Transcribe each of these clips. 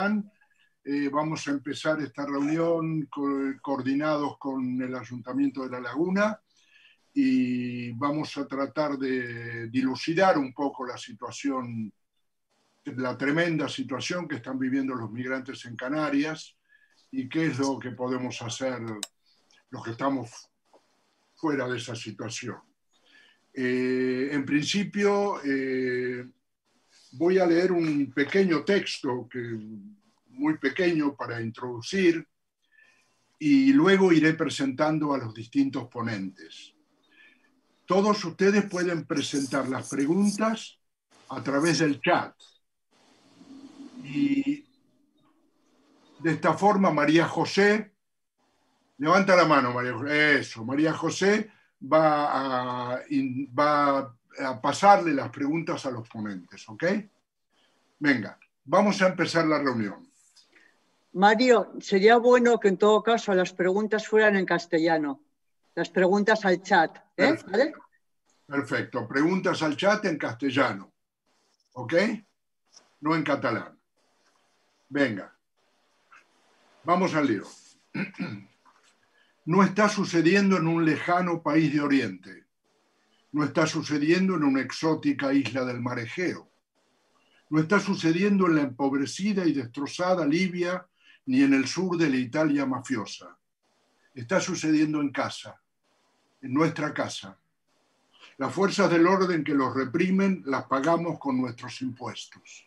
Eh, vamos a empezar esta reunión coordinados con el Ayuntamiento de La Laguna y vamos a tratar de dilucidar un poco la situación, la tremenda situación que están viviendo los migrantes en Canarias y qué es lo que podemos hacer los que estamos fuera de esa situación. Eh, en principio, eh, voy a leer un pequeño texto que muy pequeño para introducir y luego iré presentando a los distintos ponentes. Todos ustedes pueden presentar las preguntas a través del chat. Y de esta forma, María José, levanta la mano, María José, eso, María José va a, va a pasarle las preguntas a los ponentes, ¿ok? Venga, vamos a empezar la reunión. Mario, sería bueno que en todo caso las preguntas fueran en castellano, las preguntas al chat. ¿eh? Perfecto. preguntas al chat en castellano, ¿ok? No en catalán. Venga, vamos al lío. No está sucediendo en un lejano país de Oriente, no está sucediendo en una exótica isla del mar Egeo, no está sucediendo en la empobrecida y destrozada Libia ni en el sur de la Italia mafiosa. Está sucediendo en casa, en nuestra casa. Las fuerzas del orden que los reprimen las pagamos con nuestros impuestos.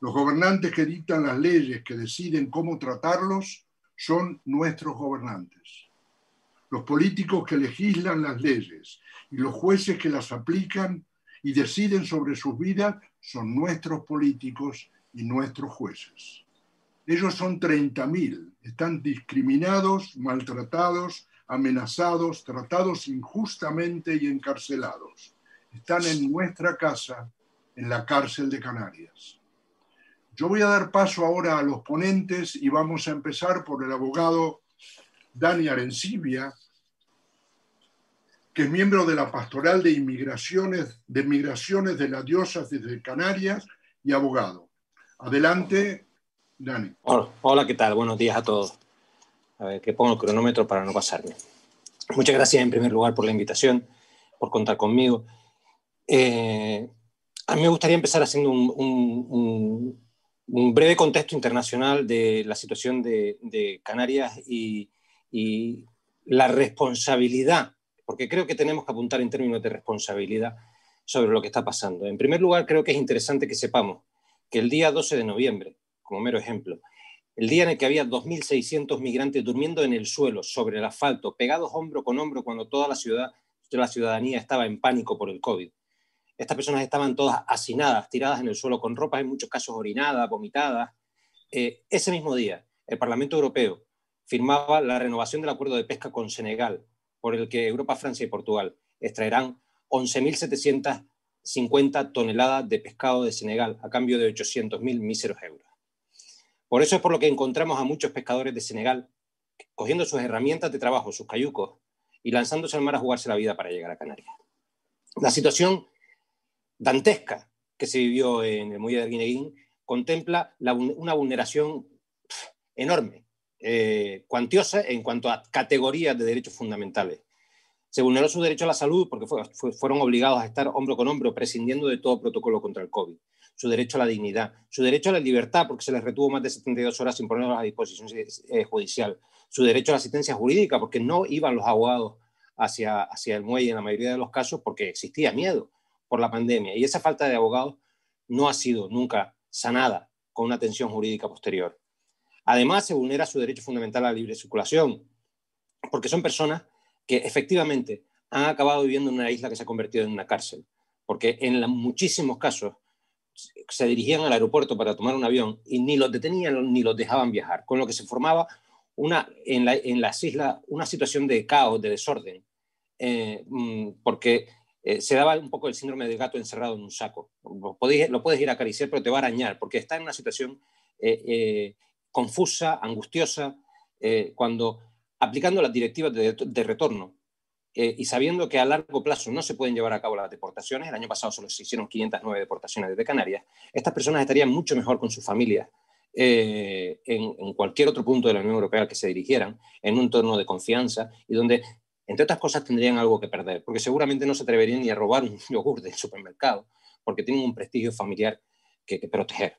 Los gobernantes que dictan las leyes, que deciden cómo tratarlos, son nuestros gobernantes. Los políticos que legislan las leyes y los jueces que las aplican y deciden sobre sus vidas son nuestros políticos y nuestros jueces. Ellos son 30.000, están discriminados, maltratados, amenazados, tratados injustamente y encarcelados. Están en nuestra casa, en la cárcel de Canarias. Yo voy a dar paso ahora a los ponentes y vamos a empezar por el abogado Dani Arencibia, que es miembro de la Pastoral de Inmigraciones de, Migraciones de la Diócesis de Canarias y abogado. Adelante, Hola, ¿qué tal? Buenos días a todos. A ver, que pongo el cronómetro para no pasarme. Muchas gracias en primer lugar por la invitación, por contar conmigo. Eh, a mí me gustaría empezar haciendo un, breve contexto internacional de la situación de, Canarias y, y, la responsabilidad, porque creo que tenemos que apuntar en términos de responsabilidad sobre lo que está pasando. En primer lugar, creo que es interesante que sepamos que el día 12 de noviembre, como mero ejemplo, el día en el que había 2.600 migrantes durmiendo en el suelo, sobre el asfalto, pegados hombro con hombro cuando toda la, ciudad, la ciudadanía estaba en pánico por el COVID. Estas personas estaban todas hacinadas, tiradas en el suelo, con ropas en muchos casos orinadas, vomitadas. Eh, ese mismo día, el Parlamento Europeo firmaba la renovación del acuerdo de pesca con Senegal, por el que Europa, Francia y Portugal extraerán 11.750 toneladas de pescado de Senegal a cambio de 800.000 míseros euros. Por eso es por lo que encontramos a muchos pescadores de Senegal cogiendo sus herramientas de trabajo, sus cayucos, y lanzándose al mar a jugarse la vida para llegar a Canarias. La situación dantesca que se vivió en el muelle de Arguineguín contempla una vulneración enorme, eh, cuantiosa en cuanto a categorías de derechos fundamentales. Se vulneró su derecho a la salud porque fueron obligados a estar hombro con hombro prescindiendo de todo protocolo contra el COVID su derecho a la dignidad, su derecho a la libertad, porque se les retuvo más de 72 horas sin ponerlos a disposición eh, judicial, su derecho a la asistencia jurídica, porque no iban los abogados hacia, hacia el muelle en la mayoría de los casos porque existía miedo por la pandemia. Y esa falta de abogados no ha sido nunca sanada con una atención jurídica posterior. Además, se vulnera su derecho fundamental a la libre circulación, porque son personas que efectivamente han acabado viviendo en una isla que se ha convertido en una cárcel, porque en muchísimos casos se dirigían al aeropuerto para tomar un avión y ni los detenían ni los dejaban viajar, con lo que se formaba una, en, las islas una situación de caos, de desorden, eh, mm, porque eh, se daba un poco el síndrome del gato encerrado en un saco. Lo, lo puedes ir a acariciar, pero te va a arañar, porque está en una situación eh, confusa, angustiosa, cuando aplicando las directivas de retorno eh, y sabiendo que a largo plazo no se pueden llevar a cabo las deportaciones, el año pasado solo se hicieron 509 deportaciones desde Canarias, estas personas estarían mucho mejor con sus familias eh, en, cualquier otro punto de la Unión Europea al que se dirigieran, en un entorno de confianza y donde, entre otras cosas, tendrían algo que perder, porque seguramente no se atreverían ni a robar un yogur del supermercado, porque tienen un prestigio familiar que, proteger.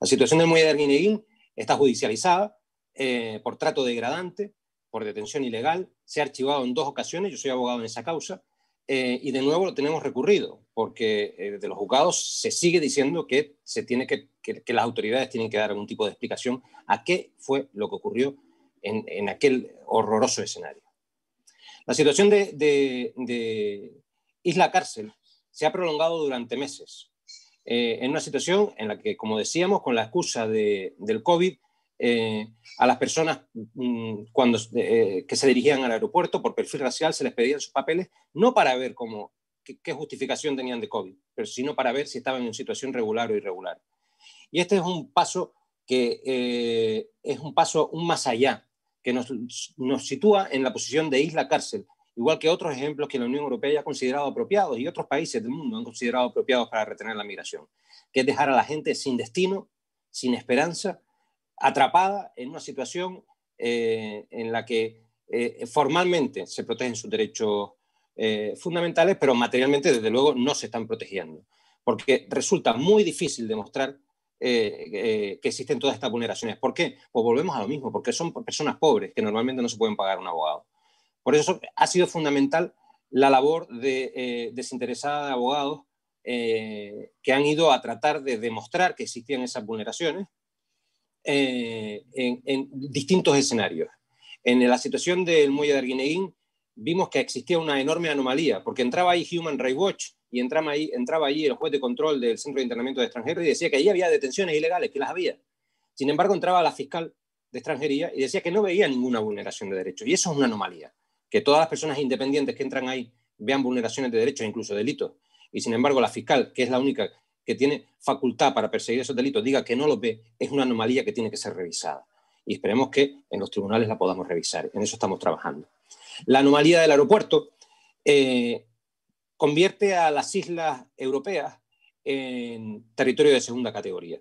La situación del muelle de Arguineguín está judicializada eh, por trato degradante, por detención ilegal, se ha archivado en dos ocasiones, yo soy abogado en esa causa, eh, y de nuevo lo tenemos recurrido, porque eh, de los juzgados se sigue diciendo que, se tiene que, las autoridades tienen que dar algún tipo de explicación a qué fue lo que ocurrió en, aquel horroroso escenario. La situación de, Isla Cárcel se ha prolongado durante meses, eh, en una situación en la que, como decíamos, con la excusa del COVID, eh, a las personas mm, cuando, eh, que se dirigían al aeropuerto por perfil racial se les pedían sus papeles, no para ver cómo, qué, justificación tenían de COVID, pero sino para ver si estaban en situación regular o irregular. Y este es un paso que eh, es un paso un más allá, que nos, nos sitúa en la posición de isla cárcel, igual que otros ejemplos que la Unión Europea ha considerado apropiados y otros países del mundo han considerado apropiados para retener la migración, que es dejar a la gente sin destino, sin esperanza atrapada en una situación eh, en la que eh, formalmente se protegen sus derechos eh, fundamentales, pero materialmente, desde luego, no se están protegiendo. Porque resulta muy difícil demostrar que existen todas estas vulneraciones. ¿Por qué? Pues volvemos a lo mismo, porque son personas pobres que normalmente no se pueden pagar un abogado. Por eso ha sido fundamental la labor de, desinteresada de abogados que han ido a tratar de demostrar que existían esas vulneraciones eh, en, distintos escenarios. En la situación del muelle de Arguineguín vimos que existía una enorme anomalía, porque entraba ahí Human Rights Watch y entraba ahí, entraba ahí el juez de control del Centro de Internamiento de Extranjeros y decía que allí había detenciones ilegales, que las había. Sin embargo, entraba la fiscal de extranjería y decía que no veía ninguna vulneración de derechos. Y eso es una anomalía, que todas las personas independientes que entran ahí vean vulneraciones de derechos, incluso delitos. Y sin embargo, la fiscal, que es la única que tiene facultad para perseguir esos delitos diga que no lo ve, es una anomalía que tiene que ser revisada. Y esperemos que en los tribunales la podamos revisar. En eso estamos trabajando. La anomalía del aeropuerto eh, convierte a las islas europeas en territorio de segunda categoría.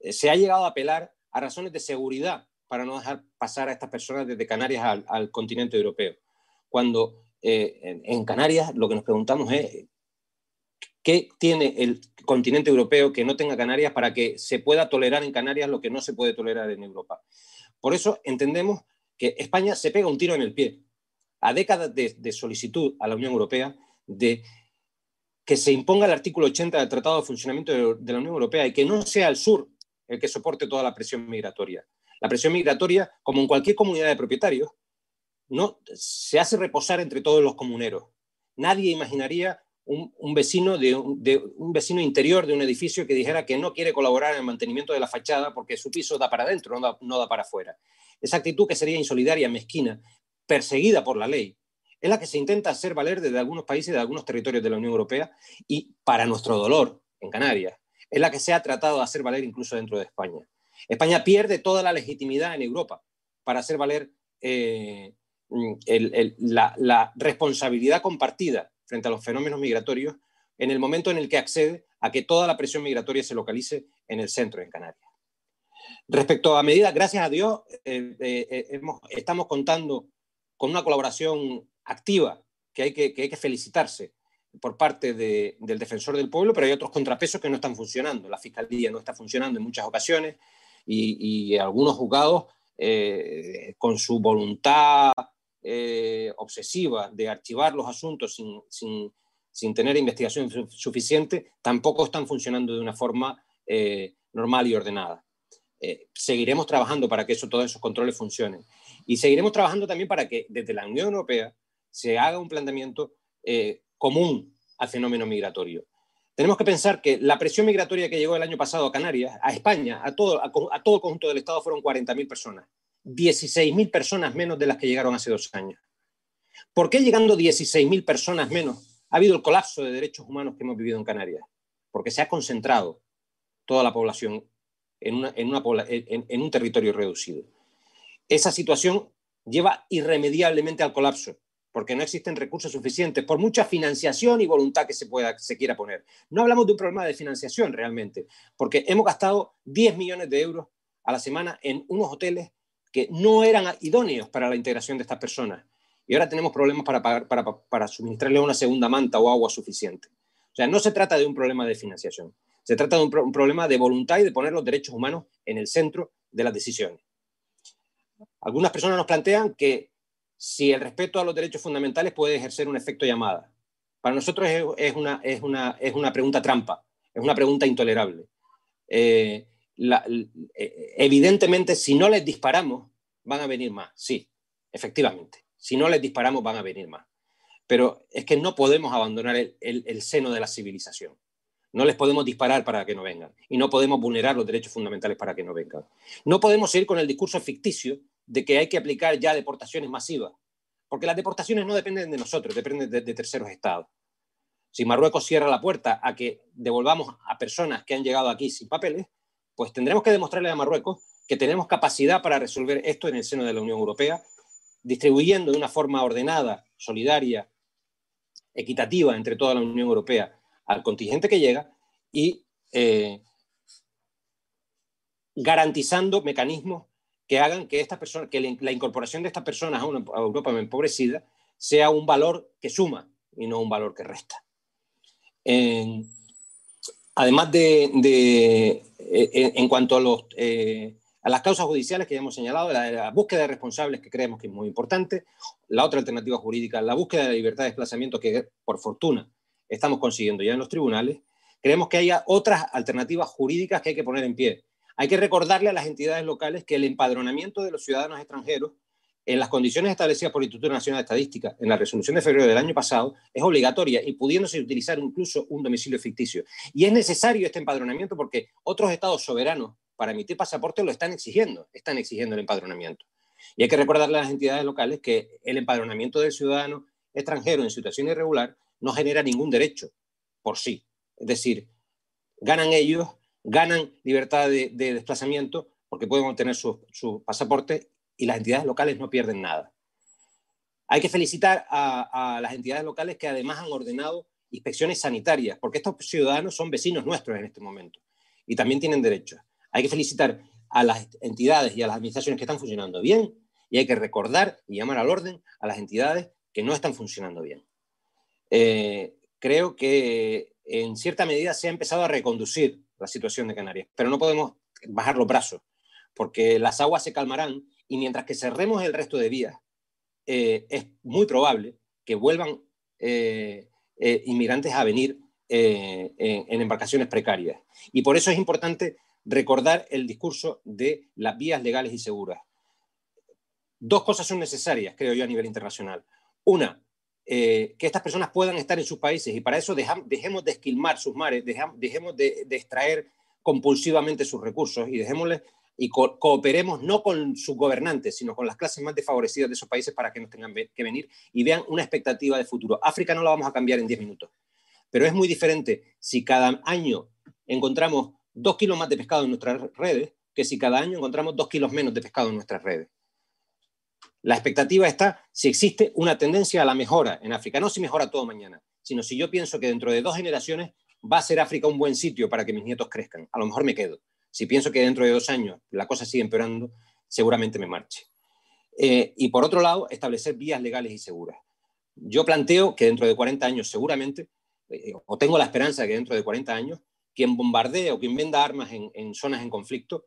Eh, se ha llegado a apelar a razones de seguridad para no dejar pasar a estas personas desde Canarias al, continente europeo. Cuando eh, en, Canarias lo que nos preguntamos es ¿Qué tiene el continente europeo que no tenga Canarias para que se pueda tolerar en Canarias lo que no se puede tolerar en Europa? Por eso entendemos que España se pega un tiro en el pie a décadas de, solicitud a la Unión Europea de que se imponga el artículo 80 del Tratado de Funcionamiento de, la Unión Europea y que no sea el sur el que soporte toda la presión migratoria. La presión migratoria, como en cualquier comunidad de propietarios, no se hace reposar entre todos los comuneros. Nadie imaginaría un, vecino de un, vecino interior de un edificio que dijera que no quiere colaborar en el mantenimiento de la fachada porque su piso da para adentro, no da, para afuera. Esa actitud que sería insolidaria, mezquina, perseguida por la ley, es la que se intenta hacer valer desde algunos países, de algunos territorios de la Unión Europea y, para nuestro dolor, en Canarias, es la que se ha tratado de hacer valer incluso dentro de España. España pierde toda la legitimidad en Europa para hacer valer eh, la, la responsabilidad compartida frente a los fenómenos migratorios en el momento en el que accede a que toda la presión migratoria se localice en el centro, en Canarias. Respecto a medidas, gracias a Dios, eh, eh, eh, estamos contando con una colaboración activa que hay que, que, felicitarse por parte del defensor del pueblo, pero hay otros contrapesos que no están funcionando. La fiscalía no está funcionando en muchas ocasiones y, algunos juzgados, con su voluntad eh, obsesiva de archivar los asuntos sin, tener investigación suficiente, tampoco están funcionando de una forma eh, normal y ordenada. Eh, seguiremos trabajando para que eso, todos esos controles funcionen. Y seguiremos trabajando también para que desde la Unión Europea se haga un planteamiento común al fenómeno migratorio. Tenemos que pensar que la presión migratoria que llegó el año pasado a Canarias, a España, a todo, a todo el conjunto del Estado fueron 40.000 personas. 16.000 personas menos de las que llegaron hace dos años. ¿Por qué llegando 16.000 personas menos ha habido el colapso de derechos humanos que hemos vivido en Canarias? Porque se ha concentrado toda la población en, un territorio reducido. Esa situación lleva irremediablemente al colapso porque no existen recursos suficientes, por mucha financiación y voluntad que se quiera poner. No hablamos de un problema de financiación realmente, porque hemos gastado 10 millones de euros a la semana en unos hoteles que no eran idóneos para la integración de estas personas. Y ahora tenemos problemas para, pagar, para, para suministrarle una segunda manta o agua suficiente. O sea, no se trata de un problema de financiación, se trata de un, problema de voluntad y de poner los derechos humanos en el centro de las decisiones. Algunas personas nos plantean que si el respeto a los derechos fundamentales puede ejercer un efecto llamada. Para nosotros es, una, es, una, es una, pregunta trampa, es una pregunta intolerable. Eh, eh, evidentemente, si no les disparamos, van a venir más, sí, efectivamente. Si no les disparamos, van a venir más. Pero es que no podemos abandonar el, el seno de la civilización. No les podemos disparar para que no vengan y no podemos vulnerar los derechos fundamentales para que no vengan. No podemos ir con el discurso ficticio de que hay que aplicar ya deportaciones masivas, porque las deportaciones no dependen de nosotros, dependen de, terceros estados. Si Marruecos cierra la puerta a que devolvamos a personas que han llegado aquí sin papeles, pues tendremos que demostrarle a Marruecos que tenemos capacidad para resolver esto en el seno de la Unión Europea, distribuyendo de una forma ordenada, solidaria, equitativa entre toda la Unión Europea al contingente que llega y eh, garantizando mecanismos que hagan que, esta persona, que la incorporación de estas personas a una Europa empobrecida sea un valor que suma y no un valor que resta. Además de, en, cuanto eh, a las causas judiciales que ya hemos señalado, la, búsqueda de responsables que creemos que es muy importante, la otra alternativa jurídica, la búsqueda de la libertad de desplazamiento que por fortuna estamos consiguiendo ya en los tribunales, creemos que haya otras alternativas jurídicas que hay que poner en pie. Hay que recordarle a las entidades locales que el empadronamiento de los ciudadanos extranjeros en las condiciones establecidas por el Instituto Nacional de Estadística en la resolución de febrero del año pasado es obligatoria y pudiéndose utilizar incluso un domicilio ficticio. Y es necesario este empadronamiento porque otros estados soberanos para emitir pasaporte lo están exigiendo, están exigiendo el empadronamiento. Y hay que recordarle a las entidades locales que el empadronamiento del ciudadano extranjero en situación irregular no genera ningún derecho por sí. Es decir, ganan ellos ganan libertad de, desplazamiento porque pueden obtener su, pasaporte y las entidades locales no pierden nada. Hay que felicitar a, las entidades locales que además han ordenado inspecciones sanitarias, porque estos ciudadanos son vecinos nuestros en este momento y también tienen derechos. Hay que felicitar a las entidades y a las administraciones que están funcionando bien y hay que recordar y llamar al orden a las entidades que no están funcionando bien. Eh, creo que en cierta medida se ha empezado a reconducir la situación de Canarias. Pero no podemos bajar los brazos, porque las aguas se calmarán y mientras que cerremos el resto de vías, eh, es muy probable que vuelvan eh, eh, inmigrantes a venir en, en embarcaciones precarias. Y por eso es importante recordar el discurso de las vías legales y seguras. Dos cosas son necesarias, creo yo, a nivel internacional. Una, eh, que estas personas puedan estar en sus países y para eso dejemos de esquilmar sus mares, dejemos de, extraer compulsivamente sus recursos y dejémosles y cooperemos no con sus gobernantes, sino con las clases más desfavorecidas de esos países para que nos tengan que venir y vean una expectativa de futuro. África no la vamos a cambiar en 10 minutos, pero es muy diferente si cada año encontramos dos kilos más de pescado en nuestras redes que si cada año encontramos dos kilos menos de pescado en nuestras redes. La expectativa está si existe una tendencia a la mejora en África, no si mejora todo mañana, sino si yo pienso que dentro de dos generaciones va a ser África un buen sitio para que mis nietos crezcan. A lo mejor me quedo. Si pienso que dentro de dos años la cosa sigue empeorando, seguramente me marche. Eh, y por otro lado, establecer vías legales y seguras. Yo planteo que dentro de 40 años, seguramente, eh, o tengo la esperanza de que dentro de 40 años, quien bombardee o quien venda armas en zonas en conflicto,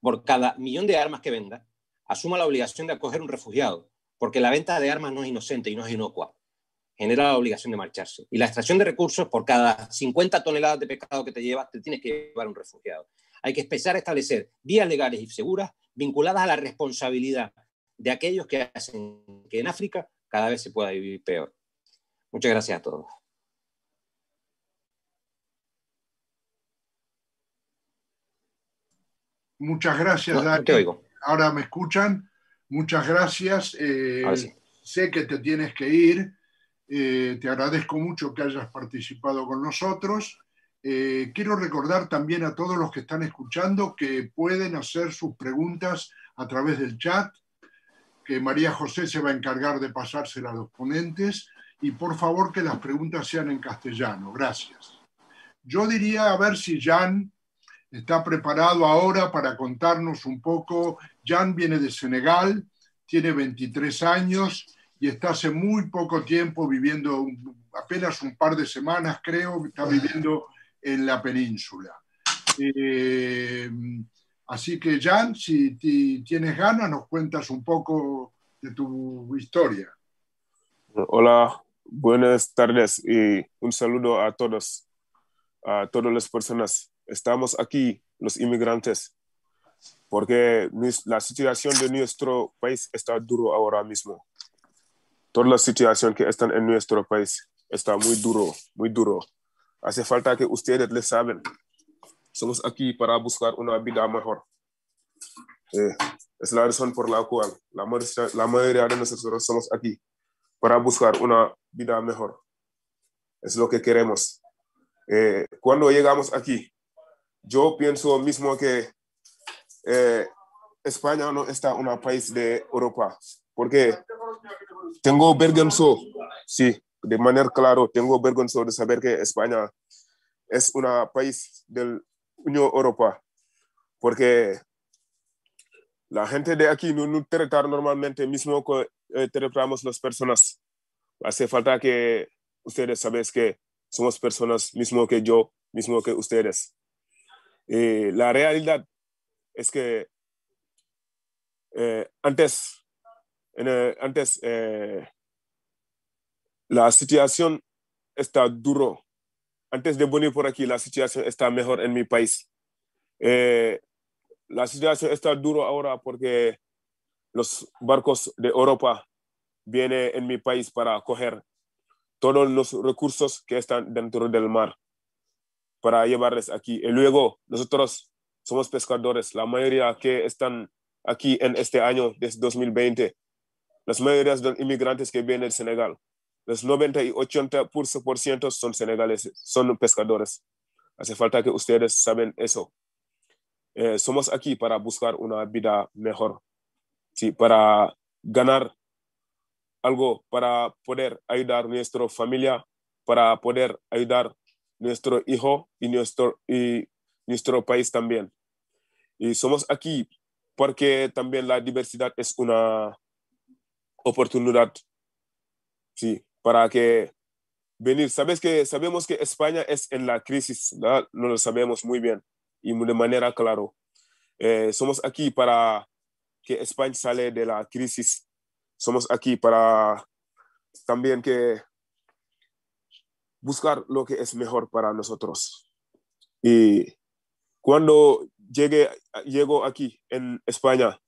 por cada millón de armas que venda, asuma la obligación de acoger un refugiado, porque la venta de armas no es inocente y no es inocua. Genera la obligación de marcharse. Y la extracción de recursos, por cada 50 toneladas de pescado que te llevas, te tienes que llevar un refugiado. Hay que empezar a establecer vías legales y seguras vinculadas a la responsabilidad de aquellos que hacen que en África cada vez se pueda vivir peor. Muchas gracias a todos. Muchas gracias, Dani. te oigo ahora me escuchan. Muchas gracias. Eh, sé que te tienes que ir. Eh, te agradezco mucho que hayas participado con nosotros. Eh, quiero recordar también a todos los que están escuchando que pueden hacer sus preguntas a través del chat. que María José se va a encargar de pasársela a los ponentes y por favor que las preguntas sean en castellano. Gracias. Yo diría a ver si Jan está preparado ahora para contarnos un poco. Jan viene de Senegal, tiene 23 años y está hace muy poco tiempo viviendo, apenas un par de semanas creo, está viviendo en la península. Eh, así que Jan, si tienes ganas, nos cuentas un poco de tu historia. Hola, buenas tardes y un saludo a todos, a todas las personas. Estamos aquí, los inmigrantes, porque la situación de nuestro país está duro ahora mismo. Toda la situación que está en nuestro país está muy duro, muy duro. Hace falta que ustedes le saben. Somos aquí para buscar una vida mejor. Eh, es la razón por la cual la, la mayoría de nosotros somos aquí para buscar una vida mejor. Es lo que queremos. Eh, cuando llegamos aquí, yo pienso mismo que eh, España no está un país de Europa, porque tengo vergüenza, sí, de manera clara, tengo vergüenza de saber que España es un país de la Unión Europea, porque la gente de aquí no, no trata normalmente mismo que eh, tratamos las personas. Hace falta que ustedes saben que somos personas mismo que yo, mismo que ustedes. Eh, la realidad es que eh, antes, antes la situación está duro. Antes de venir por aquí, la situación está mejor en mi país la situación está duro ahora porque los barcos de Europa vienen en mi país para coger todos los recursos que están dentro del mar para llevarles aquí. Y luego nosotros somos pescadores, la mayoría que están aquí en este año, desde 2020, las mayorías de los inmigrantes que vienen del Senegal, los 90 y 80% son senegaleses, son pescadores. Hace falta que ustedes saben eso. Eh, somos aquí para buscar una vida mejor, ¿sí? para ganar algo, para poder ayudar a nuestra familia, para poder ayudar a nuestro hijo y nuestro, y nuestro país también. Y somos aquí porque también la diversidad es una oportunidad, sí, para que venir. Sabes que sabemos que España es en la crisis, no lo sabemos muy bien y de manera claro. Eh, somos aquí para que España sale de la crisis. Somos aquí para también que buscar lo que es mejor para nosotros. Y cuando llegué, llego aquí en España,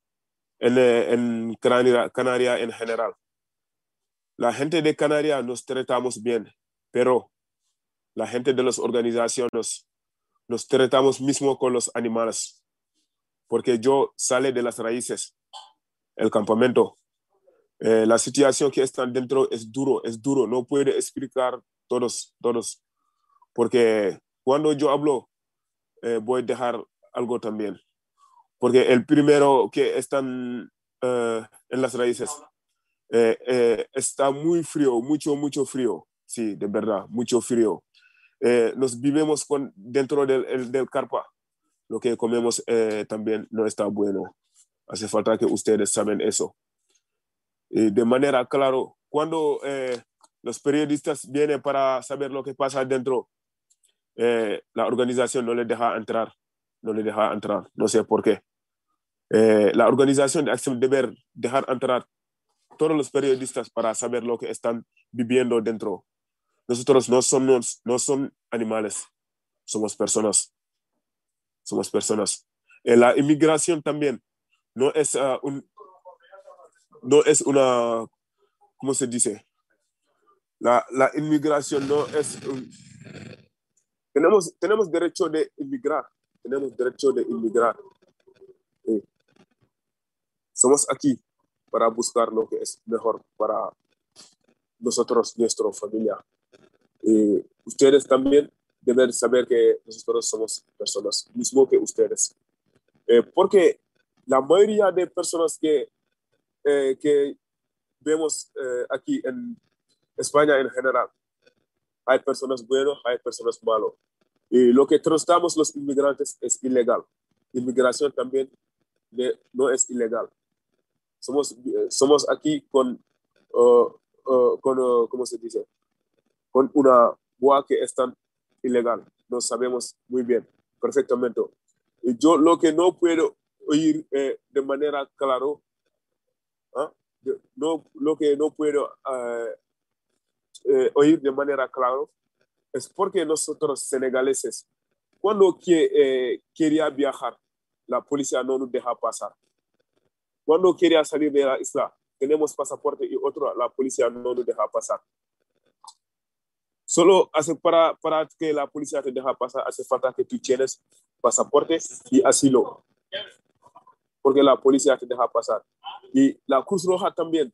en, en Canarias Canaria en general, la gente de Canarias nos tratamos bien, pero la gente de las organizaciones nos tratamos mismo con los animales, porque yo sale de las raíces, el campamento. Eh, la situación que están dentro es duro, es duro, no puede explicar todos, todos, porque cuando yo hablo, eh, voy a dejar algo también, porque el primero que están eh, en las raíces está muy frío, mucho, mucho frío, sí, de verdad, mucho frío eh, nos vivimos con, dentro del, del carpa. Lo que comemos eh, también no está bueno. Hace falta que ustedes saben eso. Y de manera claro, cuando eh, los periodistas vienen para saber lo que pasa dentro, la organización no les deja entrar, no les deja entrar, no sé por qué. la organización debe dejar entrar todos los periodistas para saber lo que están viviendo dentro nosotros no somos, no son animales, somos personas. Somos personas. Eh, la inmigración también no es ah, un, no es una, ¿cómo se dice? La, la inmigración no es tenemos, tenemos derecho de inmigrar, tenemos derecho de inmigrar. somos aquí para buscar lo que es mejor para nosotros, nuestra familia. Y ustedes también deben saber que nosotros somos personas, mismo que ustedes. Eh, porque la mayoría de personas que eh, que vemos eh, aquí en España en general. Hay personas buenas, hay personas malas. Y lo que tratamos los inmigrantes es ilegal. Inmigración también no es ilegal. Somos, eh, somos aquí con, uh, uh, con ¿cómo se dice? Con una boa que es tan ilegal. Lo sabemos muy bien, perfectamente. Y yo lo que no puedo oír eh, de manera claro, ¿ah? no, lo que no puedo eh, eh, oír de manera clara es porque nosotros senegaleses, cuando que, quería viajar, la policía no nos deja pasar. Cuando quería salir de la isla, tenemos pasaporte y otro, la policía no nos deja pasar. Solo hace para, para que la policía te deja pasar, hace falta que tú tienes pasaporte y asilo porque la policía te deja pasar. Y la Cruz Roja también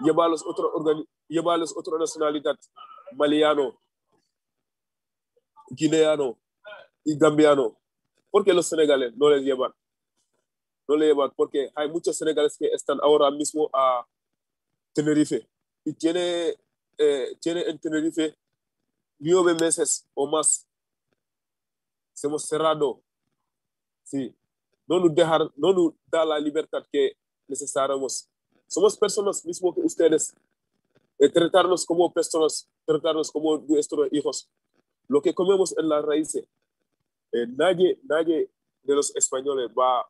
lleva a los otros lleva los otros nacionalidades, maliano, guineano y gambiano. porque los senegales no les llevan? No le llevan porque hay muchos senegales que están ahora mismo a Tenerife y tiene, eh, tiene en Tenerife nueve meses o más. Hemos cerrado. Sí, no nos, dejar, no nos da la libertad que necesitamos. Somos personas mismo que ustedes. Eh, tratarnos como personas, tratarnos como nuestros hijos. Lo que comemos en la raíz, eh, nadie, nadie de los españoles va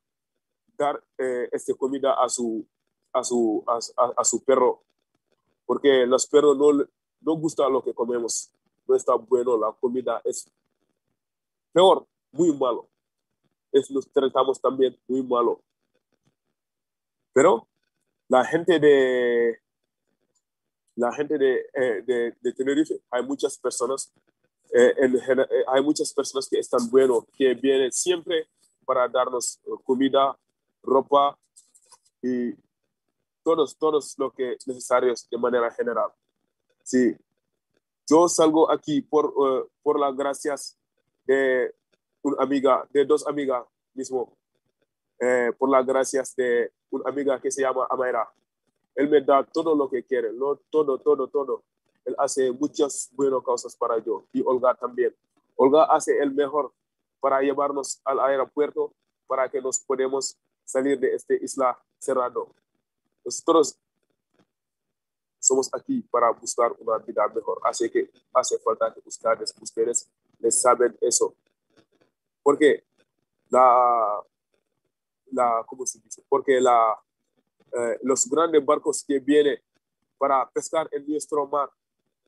dar eh, esta comida a su, a su, a, su perro, porque los perros no, no gustan lo que comemos. No está bueno, la comida es peor, muy malo es, los tratamos también muy malo. Pero la gente de la gente de, eh, de Tenerife, hay muchas personas, eh, en, eh, hay muchas personas que están buenos, que vienen siempre para darnos comida, ropa y todos, todos lo que es necesario de manera general. Sí, yo salgo aquí por, por las gracias de una amiga, de dos amigas mismo, eh, por las gracias de una amiga que se llama Amaira. Él me da todo lo que quiere, no, todo, todo, todo. Él hace muchas buenas cosas para yo y Olga también. Olga hace el mejor para llevarnos al aeropuerto para que nos podamos salir de esta isla cerrado. Nosotros somos aquí para buscar una vida mejor. Así que hace falta que ustedes, ustedes les saben eso. Porque la, la ¿cómo se dice? Porque la, eh, los grandes barcos que vienen para pescar en nuestro mar,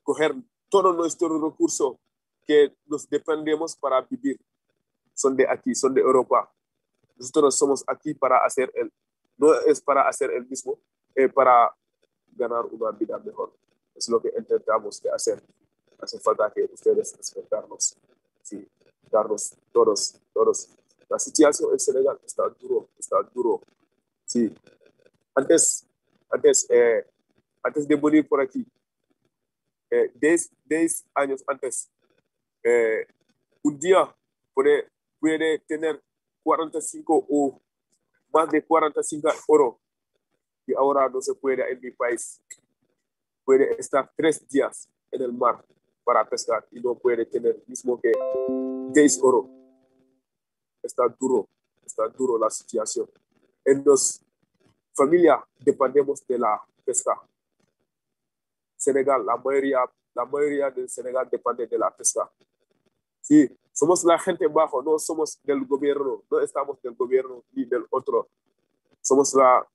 coger todo nuestro recurso que nos dependemos para vivir, son de aquí, son de Europa. Nosotros somos aquí para hacer el, no es para hacer el mismo, es para ganar una vida mejor. Es lo que intentamos hacer. Hace falta que ustedes respetarnos, sí, darnos todos, todos. La situación en Senegal está duro, está duro. Sí. Antes, antes, eh, antes de venir por aquí, eh, 10, años antes, eh, un día puede, puede tener 45 o más de 45 oro y ahora no se puede en mi país. Puede estar tres días en el mar para pescar y no puede tener mismo que 10 oro. Está duro, está duro la situación. En los familia dependemos de la pesca. Senegal, la mayoría, la mayoría del Senegal depende de la pesca. Sí, somos la gente bajo, no somos del gobierno, no estamos del gobierno ni del otro. Somos la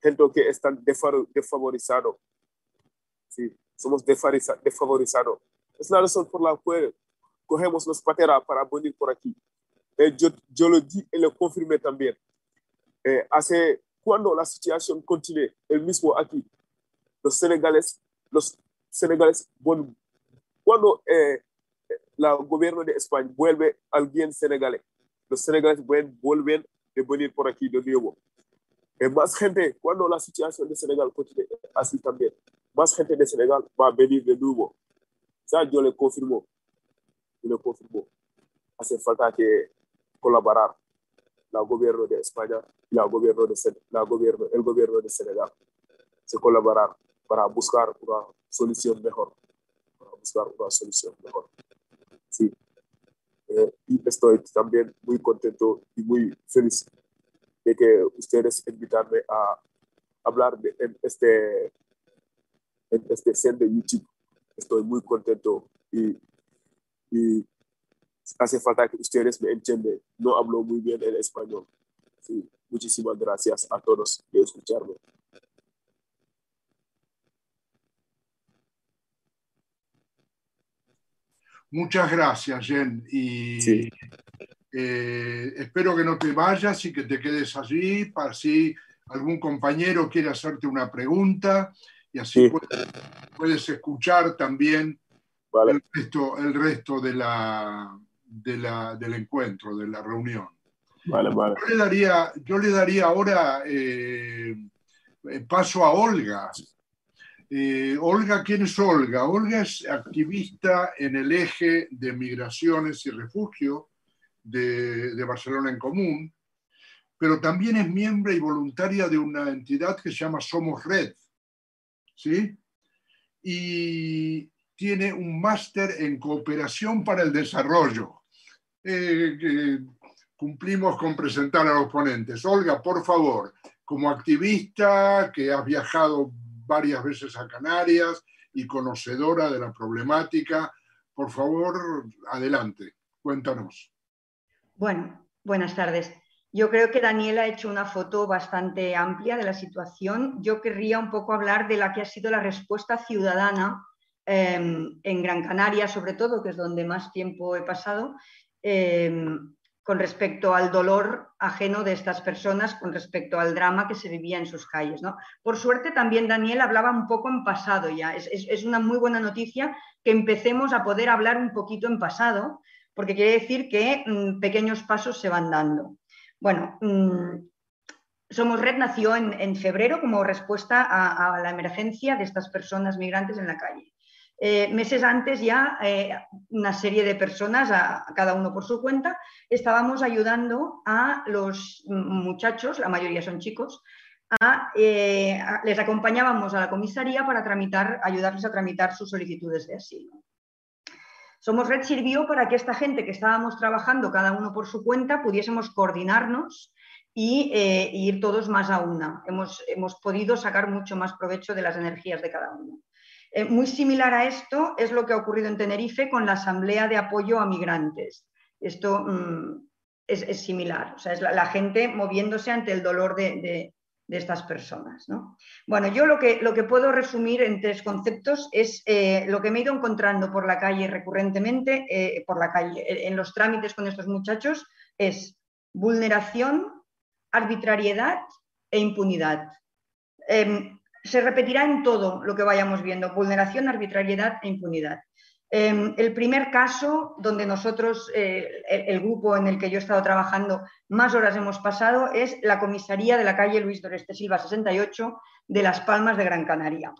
gente que están desfavorizado. Sí, somos desfavorizados. Es la razón por la cual cogemos los pateras para venir por aquí. Eh, yo, yo, lo di y lo confirmé también. Eh, hace, cuando la situación continúe, el mismo aquí, los senegales, los senegales, bueno, cuando eh, el gobierno de España vuelve alguien senegalés, los senegales vuelven a venir por aquí de nuevo. Eh, más gente, cuando la situación de Senegal continúe así también, más gente de Senegal va a venir de nuevo. Ça, yo le confirmo. Yo le confirmo. Hace falta que colaborar. la gobierno de España y la gobierno de, la gobierno, el gobierno de Senegal se colaborar para buscar una solución mejor, para buscar una solución mejor. Sí. Eh, y estoy también muy contento y muy feliz de que ustedes invitarme a hablar de, en este en este set de YouTube. Estoy muy contento y, y hace falta que ustedes me entiendan. No hablo muy bien el español. Sí, muchísimas gracias a todos por escucharme. Muchas gracias, Jen. Y eh, espero que no te vayas y que te quedes allí para si algún compañero quiere hacerte una pregunta y así puedes, escuchar también el resto, el resto de la, del encuentro, de la reunión. Yo, le daría, yo le daría ahora eh, paso a Olga. Eh, Olga, ¿quién es Olga? Olga es activista en el eje de migraciones y refugio de, Barcelona en Común, pero también es miembro y voluntaria de una entidad que se llama Somos Red, ¿sí? Y tiene un máster en cooperación para el desarrollo. Eh, cumplimos con presentar a los ponentes. Olga, por favor, como activista que has viajado varias veces a Canarias y conocedora de la problemática, por favor, adelante, cuéntanos. Bueno, buenas tardes. Yo creo que Daniela ha hecho una foto bastante amplia de la situación. Yo querría un poco hablar de la que ha sido la respuesta ciudadana em, en Gran Canaria, sobre todo, que es donde más tiempo he pasado, em, con respecto al dolor ajeno de estas personas, con respecto al drama que se vivía en sus calles. ¿no? Por suerte, también Daniel hablaba un poco en pasado ya. Es, una muy buena noticia que empecemos a poder hablar un poquito en pasado, porque quiere decir que mm, pequeños pasos se van dando. Bueno, mm, Somos Red nació en, febrero como respuesta a, la emergencia de estas personas migrantes en la calle. Eh, meses antes ya eh, una serie de personas, cada uno por su cuenta, estábamos ayudando a los muchachos, la mayoría son chicos, eh, les acompañábamos a la comisaría para tramitar, ayudarles a tramitar sus solicitudes de asilo. Somos Red sirvió para que esta gente que estábamos trabajando cada uno por su cuenta pudiésemos coordinarnos y eh, ir todos más a una. Hemos, hemos, podido sacar mucho más provecho de las energías de cada uno. Eh, muy similar a esto es lo que ha ocurrido en Tenerife con la Asamblea de Apoyo a Migrantes. Esto mm, es, similar, o sea, es la, gente moviéndose ante el dolor de, estas personas. Bueno, yo lo que, lo que puedo resumir en tres conceptos es eh, lo que me he ido encontrando por la calle recurrentemente, eh, por la calle, en los trámites con estos muchachos, es vulneración, arbitrariedad e impunidad. Em, se repetirá en todo lo que vayamos viendo, vulneración, arbitrariedad e impunidad. Em, el primer caso donde nosotros, eh, el, grupo en el que yo he estado trabajando, más horas hemos pasado es la comisaría de la calle Luis Doreste Silva 68 de Las Palmas de Gran Canaria.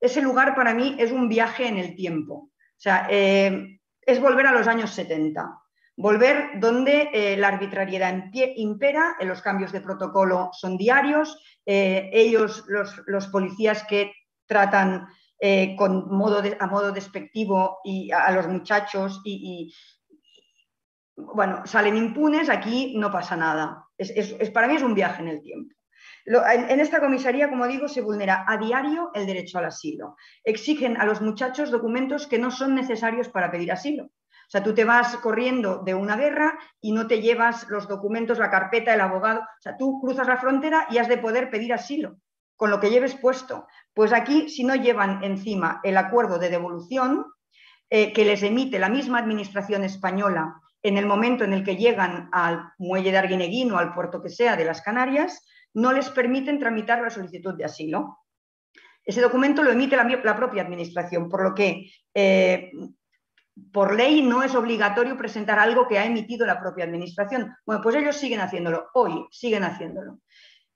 Ese lugar para mí es un viaje en el tiempo. O sea, eh, es volver a los años 70. Volver donde eh, la arbitrariedad impera, los cambios de protocolo son diarios, ellos, los, policías que tratan eh, a modo despectivo a, los muchachos y, bueno, salen impunes, aquí no pasa nada. Es, para mí es un viaje en el tiempo. en, esta comisaría, como digo, se vulnera a diario el derecho al asilo. Exigen a los muchachos documentos que no son necesarios para pedir asilo. O sea, tú te vas corriendo de una guerra y no te llevas los documentos, la carpeta, el abogado. O sea, tú cruzas la frontera y has de poder pedir asilo con lo que lleves puesto. Pues aquí, si no llevan encima el acuerdo de devolución eh, que les emite la misma administración española en el momento en el que llegan al muelle de Arguineguín o al puerto que sea de las Canarias, no les permiten tramitar la solicitud de asilo. Ese documento lo emite la, propia administración, por lo que eh, por ley no es obligatorio presentar algo que ha emitido la propia administración. Bueno, pues ellos siguen haciéndolo, hoy siguen haciéndolo.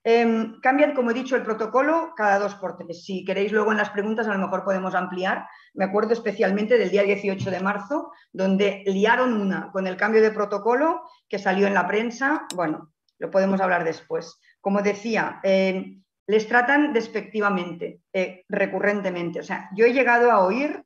Em, cambian, como he dicho, el protocolo cada dos por tres. Si queréis luego en las preguntas a lo mejor podemos ampliar. Me acuerdo especialmente del día 18 de marzo, donde liaron una con el cambio de protocolo que salió en la prensa. Bueno, lo podemos hablar después. Como decía, eh, les tratan despectivamente, eh, recurrentemente. O sea, yo he llegado a oír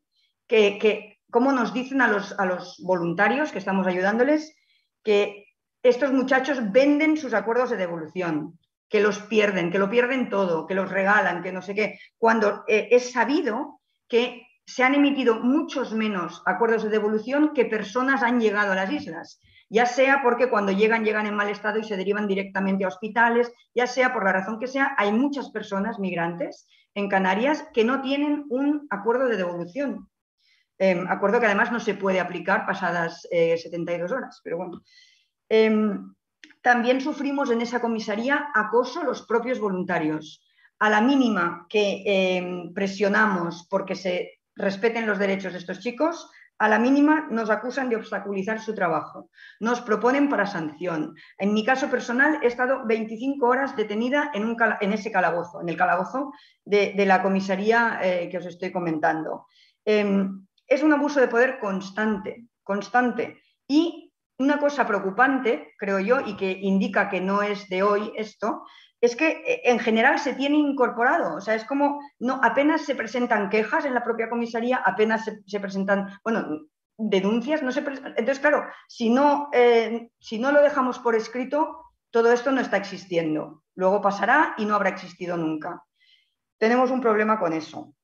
que, que cómo nos dicen a los, voluntarios que estamos ayudándoles que estos muchachos venden sus acuerdos de devolución, que los pierden, que lo pierden todo, que los regalan, que no sé qué, cuando eh, es sabido que se han emitido muchos menos acuerdos de devolución que personas han llegado a las islas, ya sea porque cuando llegan llegan en mal estado y se derivan directamente a hospitales, ya sea por la razón que sea, hay muchas personas migrantes en Canarias que no tienen un acuerdo de devolución. Em, acuerdo que además no se puede aplicar pasadas 72 eh, horas, pero bueno. Em, también sufrimos en esa comisaría acoso los propios voluntarios. A la mínima que em, presionamos porque se respeten los derechos de estos chicos, a la mínima nos acusan de obstaculizar su trabajo. Nos proponen para sanción. En mi caso personal he estado 25 horas detenida en, un, en ese calabozo, en el calabozo de, la comisaría eh, que os estoy comentando. Es un abuso de poder constante, constante. Y una cosa preocupante, creo yo, y que indica que no es de hoy esto, es que eh, en general se tiene incorporado. O sea, es como, no, apenas se presentan quejas en la propia comisaría, apenas se, presentan, bueno, denuncias, no se Entonces, claro, si no, eh, si no lo dejamos por escrito, todo esto no está existiendo. Luego pasará y no habrá existido nunca. Tenemos un problema con eso.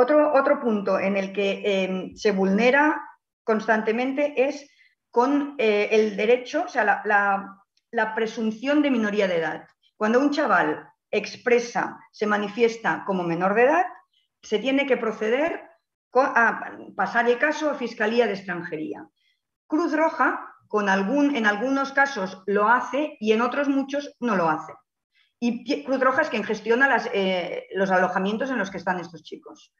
Otro, otro punto en el que em, se vulnera constantemente es con eh, el derecho, o sea, la presunción de minoría de edad. Cuando un chaval expresa, se manifiesta como menor de edad, se tiene que proceder a pasar el caso a Fiscalía de Extranjería. Cruz Roja, con algún, en algunos casos lo hace y en otros muchos no lo hace. Y Cruz Roja es quien gestiona eh, los alojamientos en los que están estos chicos.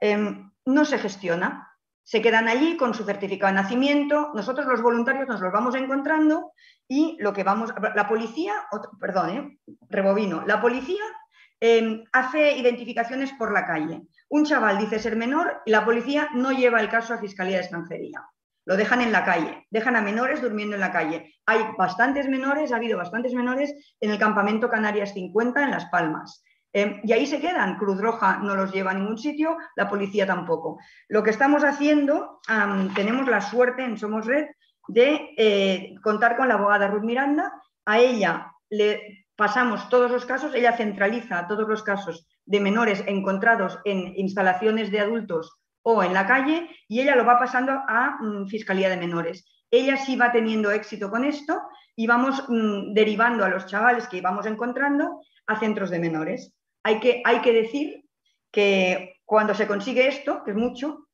Em, no se gestiona, se quedan allí con su certificado de nacimiento, nosotros los voluntarios nos los vamos encontrando y lo que vamos, la policía, perdón, eh, rebobino, la policía em, hace identificaciones por la calle. Un chaval dice ser menor y la policía no lleva el caso a Fiscalía de Extranjería. Lo dejan en la calle, dejan a menores durmiendo en la calle. Hay bastantes menores, ha habido bastantes menores en el campamento Canarias 50 en Las Palmas. Em, y ahí se quedan. Cruz Roja no los lleva a ningún sitio, la policía tampoco. Lo que estamos haciendo, tenemos la suerte en Somos Red de eh, contar con la abogada Ruth Miranda. A ella le pasamos todos los casos, ella centraliza todos los casos de menores encontrados en instalaciones de adultos o en la calle y ella lo va pasando a mm, Fiscalía de Menores. Ella sí va teniendo éxito con esto y vamos mm, derivando a los chavales que íbamos encontrando a centros de menores. Hay que, hay que decir que cuando se consigue esto, que es mucho,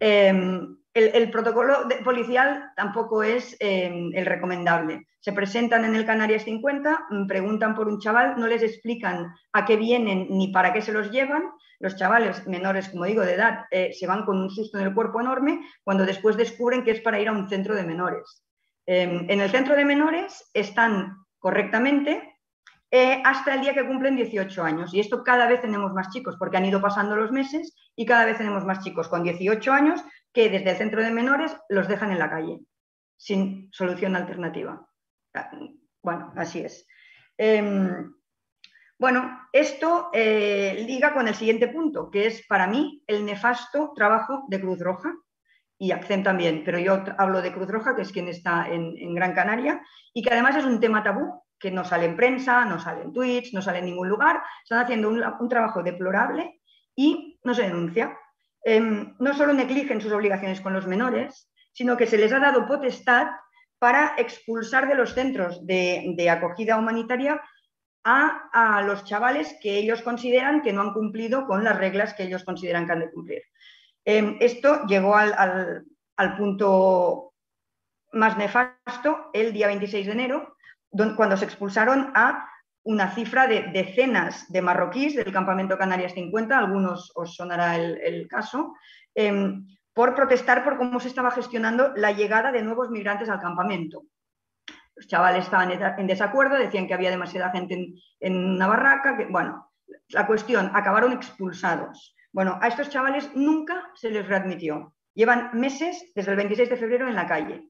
em, el, protocolo policial tampoco es em, el recomendable. Se presentan en el Canarias 50, mm, preguntan por un chaval, no les explican a qué vienen ni para qué se los llevan. Los chavales menores, como digo, de edad, eh, se van con un susto en el cuerpo enorme cuando después descubren que es para ir a un centro de menores. Em, en el centro de menores están correctamente eh, hasta el día que cumplen 18 años. Y esto cada vez tenemos más chicos, porque han ido pasando los meses y cada vez tenemos más chicos con 18 años que desde el centro de menores los dejan en la calle, sin solución alternativa. Bueno, así es. Em, bueno, esto eh, liga con el siguiente punto, que es para mí el nefasto trabajo de Cruz Roja y ACCEM también, pero yo hablo de Cruz Roja, que es quien está en Gran Canaria, y que además es un tema tabú que no sale en prensa, no sale en Twitch, no sale en ningún lugar, están haciendo un, trabajo deplorable y no se denuncia. Em, no solo negligen sus obligaciones con los menores, sino que se les ha dado potestad para expulsar de los centros de, acogida humanitaria a, los chavales que ellos consideran que no han cumplido con las reglas que ellos consideran que han de cumplir. Em, esto llegó al, al punto más nefasto el día 26 de enero, cuando se expulsaron a una cifra de decenas de marroquíes del campamento Canarias 50, algunos os sonará el, caso, em, por protestar por cómo se estaba gestionando la llegada de nuevos migrantes al campamento. Los chavales estaban en desacuerdo, decían que había demasiada gente en, una barraca, bueno, la cuestión, acabaron expulsados. Bueno, a estos chavales nunca se les readmitió. Llevan meses, desde el 26 de febrero, en la calle.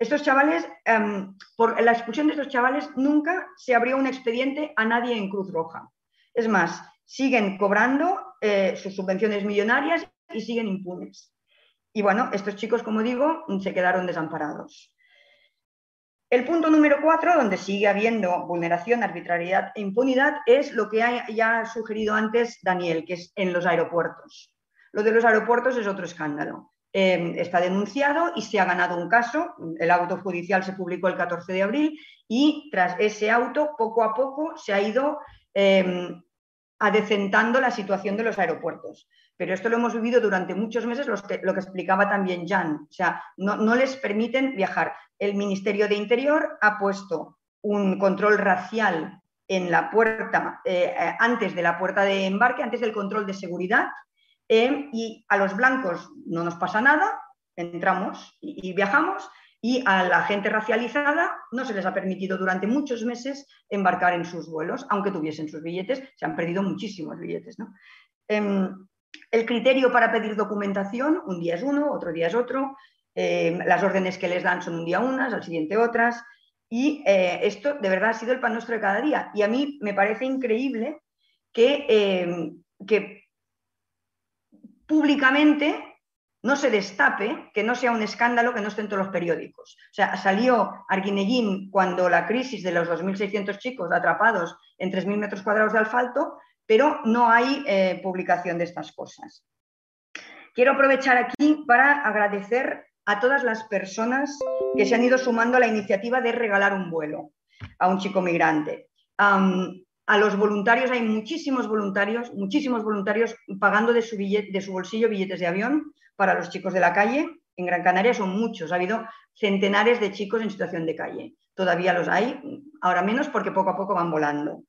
Estos chavales, em, por la expulsión de estos chavales, nunca se abrió un expediente a nadie en Cruz Roja. Es más, siguen cobrando eh, sus subvenciones millonarias y siguen impunes. Y bueno, estos chicos, como digo, se quedaron desamparados. El punto número cuatro, donde sigue habiendo vulneración, arbitrariedad e impunidad, es lo que ya ha sugerido antes Daniel, que es en los aeropuertos. Lo de los aeropuertos es otro escándalo. Em, está denunciado y se ha ganado un caso. El auto judicial se publicó el 14 de abril y tras ese auto, poco a poco, se ha ido em, adecentando la situación de los aeropuertos. Pero esto lo hemos vivido durante muchos meses, lo que, explicaba también Jan. O sea, no, les permiten viajar. El Ministerio de Interior ha puesto un control racial en la puerta, eh, eh, antes de la puerta de embarque, antes del control de seguridad, eh, y a los blancos no nos pasa nada, entramos y viajamos, y a la gente racializada no se les ha permitido durante muchos meses embarcar en sus vuelos, aunque tuviesen sus billetes, se han perdido muchísimos billetes. Em, el criterio para pedir documentación, un día es uno, otro día es otro, em, las órdenes que les dan son un día unas, al siguiente otras, y eh, esto de verdad ha sido el pan nuestro de cada día. Y a mí me parece increíble que, em, que públicamente no se destape, que no sea un escándalo que no esté en todos los periódicos. O sea, salió Arguineguín cuando la crisis de los 2.600 chicos atrapados en 3.000 metros cuadrados de asfalto, pero no hay eh, publicación de estas cosas. Quiero aprovechar aquí para agradecer a todas las personas que se han ido sumando a la iniciativa de regalar un vuelo a un chico migrante. A los voluntarios, hay muchísimos voluntarios, muchísimos voluntarios pagando de su, de su bolsillo billetes de avión para los chicos de la calle. En Gran Canaria son muchos, ha habido centenares de chicos en situación de calle. Todavía los hay, ahora menos porque poco a poco van volando.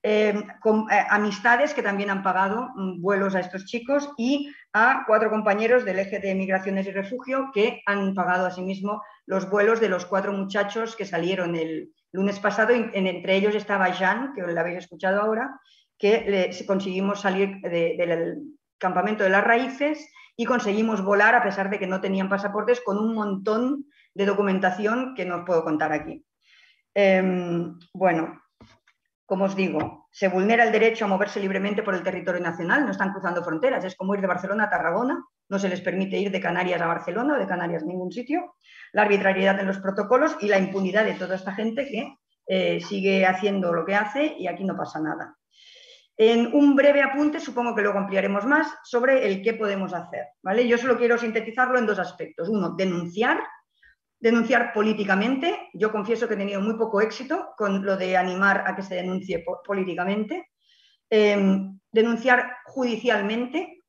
Eh, eh, amistades que también han pagado mm, vuelos a estos chicos y a cuatro compañeros del eje de migraciones y refugio que han pagado asimismo los vuelos de los cuatro muchachos que salieron el lunes pasado. entre ellos estaba Jean, que lo habéis escuchado ahora, que conseguimos salir del campamento de las raíces y conseguimos volar a pesar de que no tenían pasaportes con un montón de documentación que no os puedo contar aquí. Em, bueno, como os digo, se vulnera el derecho a moverse libremente por el territorio nacional, no están cruzando fronteras, es como ir de Barcelona a Tarragona, no se les permite ir de Canarias a Barcelona o de Canarias a ningún sitio, la arbitrariedad en los protocolos y la impunidad de toda esta gente que eh, sigue haciendo lo que hace y aquí no pasa nada. En un breve apunte, supongo que luego ampliaremos más, sobre el qué podemos hacer. ¿vale? Yo solo quiero sintetizarlo en dos aspectos. Uno, denunciar, denunciar políticamente. Yo confieso que he tenido muy poco éxito con lo de animar a que se denuncie políticamente. Em, denunciar judicialmente.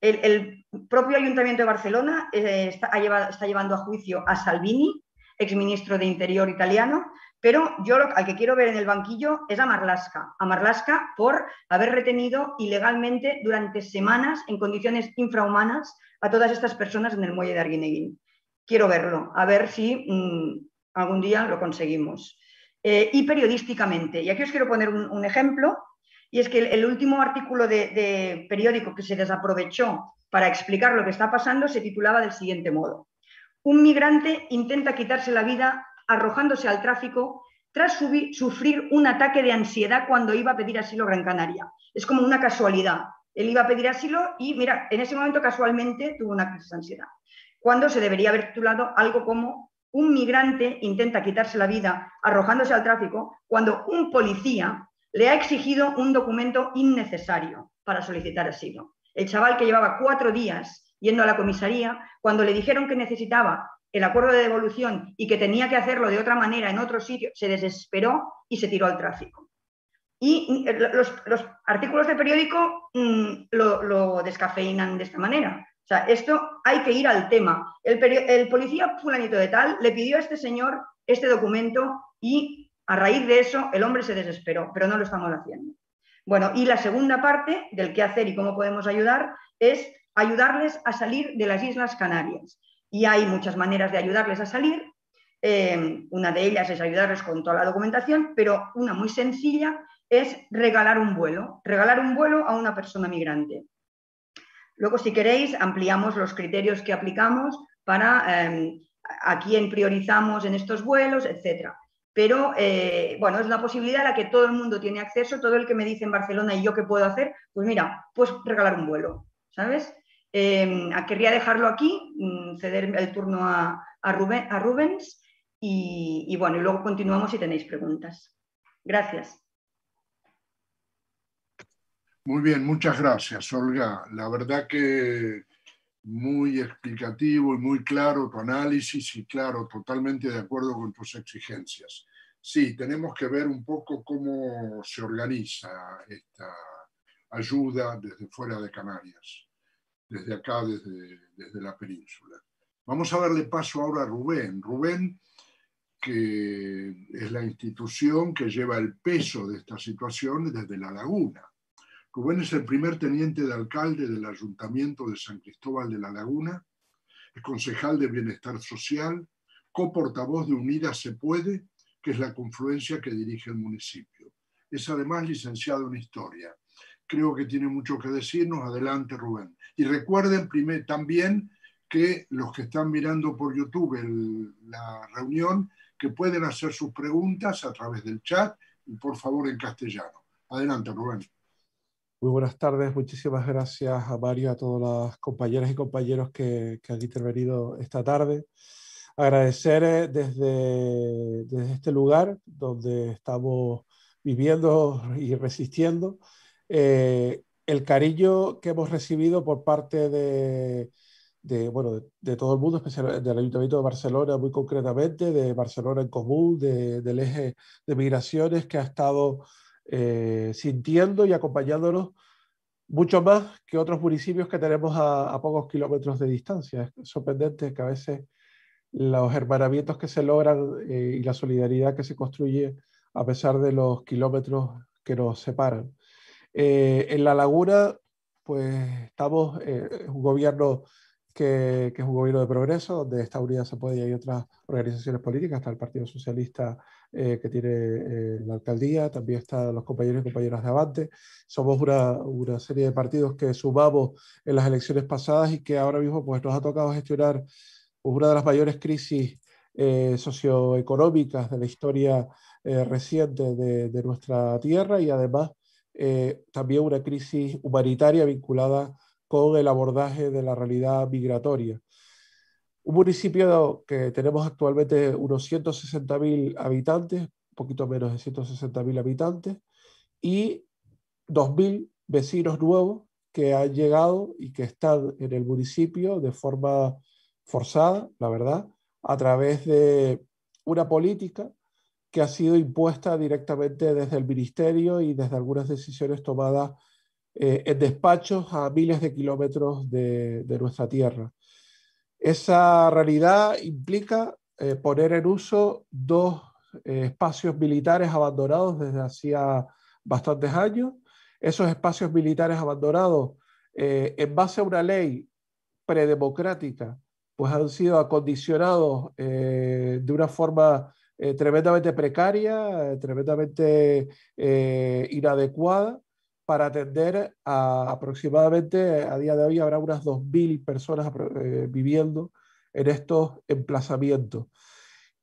El, propio Ayuntamiento de Barcelona eh, está, llevando a juicio a Salvini, exministro de Interior italiano, pero yo al que quiero ver en el banquillo es a Marlaska, a Marlaska por haber retenido ilegalmente durante semanas en condiciones infrahumanas a todas estas personas en el muelle de Arguineguín. Quiero verlo, a ver si mm, algún día lo conseguimos. Eh, y periodísticamente, y aquí os quiero poner un, ejemplo, y es que el, último artículo de periódico que se desaprovechó para explicar lo que está pasando se titulaba del siguiente modo. Un migrante intenta quitarse la vida arrojándose al tráfico tras sufrir un ataque de ansiedad cuando iba a pedir asilo a Gran Canaria. Es como una casualidad. Él iba a pedir asilo y, mira, en ese momento casualmente tuvo una crisis de ansiedad. Cuando se debería haber titulado algo como un migrante intenta quitarse la vida arrojándose al tráfico cuando un policía le ha exigido un documento innecesario para solicitar asilo. El chaval que llevaba cuatro días yendo a la comisaría, cuando le dijeron que necesitaba el acuerdo de devolución y que tenía que hacerlo de otra manera en otro sitio, se desesperó y se tiró al tráfico. Y los, artículos de periódico mm, lo, descafeinan de esta manera. Sea, esto hay que ir al tema. El, el policía fulanito de tal le pidió a este señor este documento y a raíz de eso el hombre se desesperó, pero no lo estamos haciendo. Bueno, y la segunda parte del qué hacer y cómo podemos ayudar es ayudarles a salir de las Islas Canarias y hay muchas maneras de ayudarles a salir. Eh, una de ellas es ayudarles con toda la documentación, pero una muy sencilla es regalar un vuelo, regalar un vuelo a una persona migrante. Luego, si queréis, ampliamos los criterios que aplicamos para eh, a quién priorizamos en estos vuelos, etc. Pero eh, bueno, es una posibilidad a la que todo el mundo tiene acceso, todo el que me dice en Barcelona y yo qué puedo hacer, pues mira, pues regalar un vuelo, ¿sabes? Eh, querría dejarlo aquí, mm, ceder el turno a, a, Rubens y bueno, y luego continuamos si tenéis preguntas. Gracias. Muy bien, muchas gracias, Olga. La verdad que muy explicativo y muy claro tu análisis y claro, totalmente de acuerdo con tus exigencias. Sí, tenemos que ver un poco cómo se organiza esta ayuda desde fuera de Canarias, desde acá, desde, desde la península. Vamos a darle paso ahora a Rubén. Rubén, que es la institución que lleva el peso de esta situación desde la laguna. Rubén es el primer teniente de alcalde del Ayuntamiento de San Cristóbal de la Laguna, es concejal de Bienestar Social, coportavoz de Unidas Se Puede, que es la confluencia que dirige el municipio. Es además licenciado en Historia. Creo que tiene mucho que decirnos. Adelante, Rubén. Y recuerden también que los que están mirando por YouTube la reunión, que pueden hacer sus preguntas a través del chat y por favor en castellano. Adelante, Rubén. Muy buenas tardes, muchísimas gracias a Mario, a todas las compañeras y compañeros que, han intervenido esta tarde. Agradecer eh, desde, desde, este lugar donde estamos viviendo y resistiendo eh, el cariño que hemos recibido por parte de, de bueno, de, todo el mundo, especialmente del Ayuntamiento de Barcelona, muy concretamente, de Barcelona en Común, del eje de migraciones que ha estado eh, sintiendo y acompañándonos mucho más que otros municipios que tenemos a, pocos kilómetros de distancia. Es sorprendente que a veces los hermanamientos que se logran eh, y la solidaridad que se construye a pesar de los kilómetros que nos separan. Eh, en La Laguna, pues estamos en un gobierno que, que, es un gobierno de progreso, donde esta unidad se puede y hay otras organizaciones políticas, está el Partido Socialista eh, que tiene eh, la alcaldía, también están los compañeros y compañeras de Avante. Somos una, una, serie de partidos que sumamos en las elecciones pasadas y que ahora mismo pues, nos ha tocado gestionar una de las mayores crisis eh, socioeconómicas de la historia reciente de, de, nuestra tierra y además también una crisis humanitaria vinculada con el abordaje de la realidad migratoria. Un municipio que tenemos actualmente unos 160.000 habitantes, un poquito menos de 160.000 habitantes, y 2.000 vecinos nuevos que han llegado y que están en el municipio de forma forzada, la verdad, a través de una política que ha sido impuesta directamente desde el ministerio y desde algunas decisiones tomadas eh, en despachos a miles de kilómetros de, de nuestra tierra. Esa realidad implica eh, poner en uso dos eh, espacios militares abandonados desde hacía bastantes años. Esos espacios militares abandonados, eh, en base a una ley predemocrática, pues han sido acondicionados de una forma tremendamente precaria, tremendamente inadecuada para atender a aproximadamente, a día de hoy habrá unas 2.000 personas eh, viviendo en estos emplazamientos.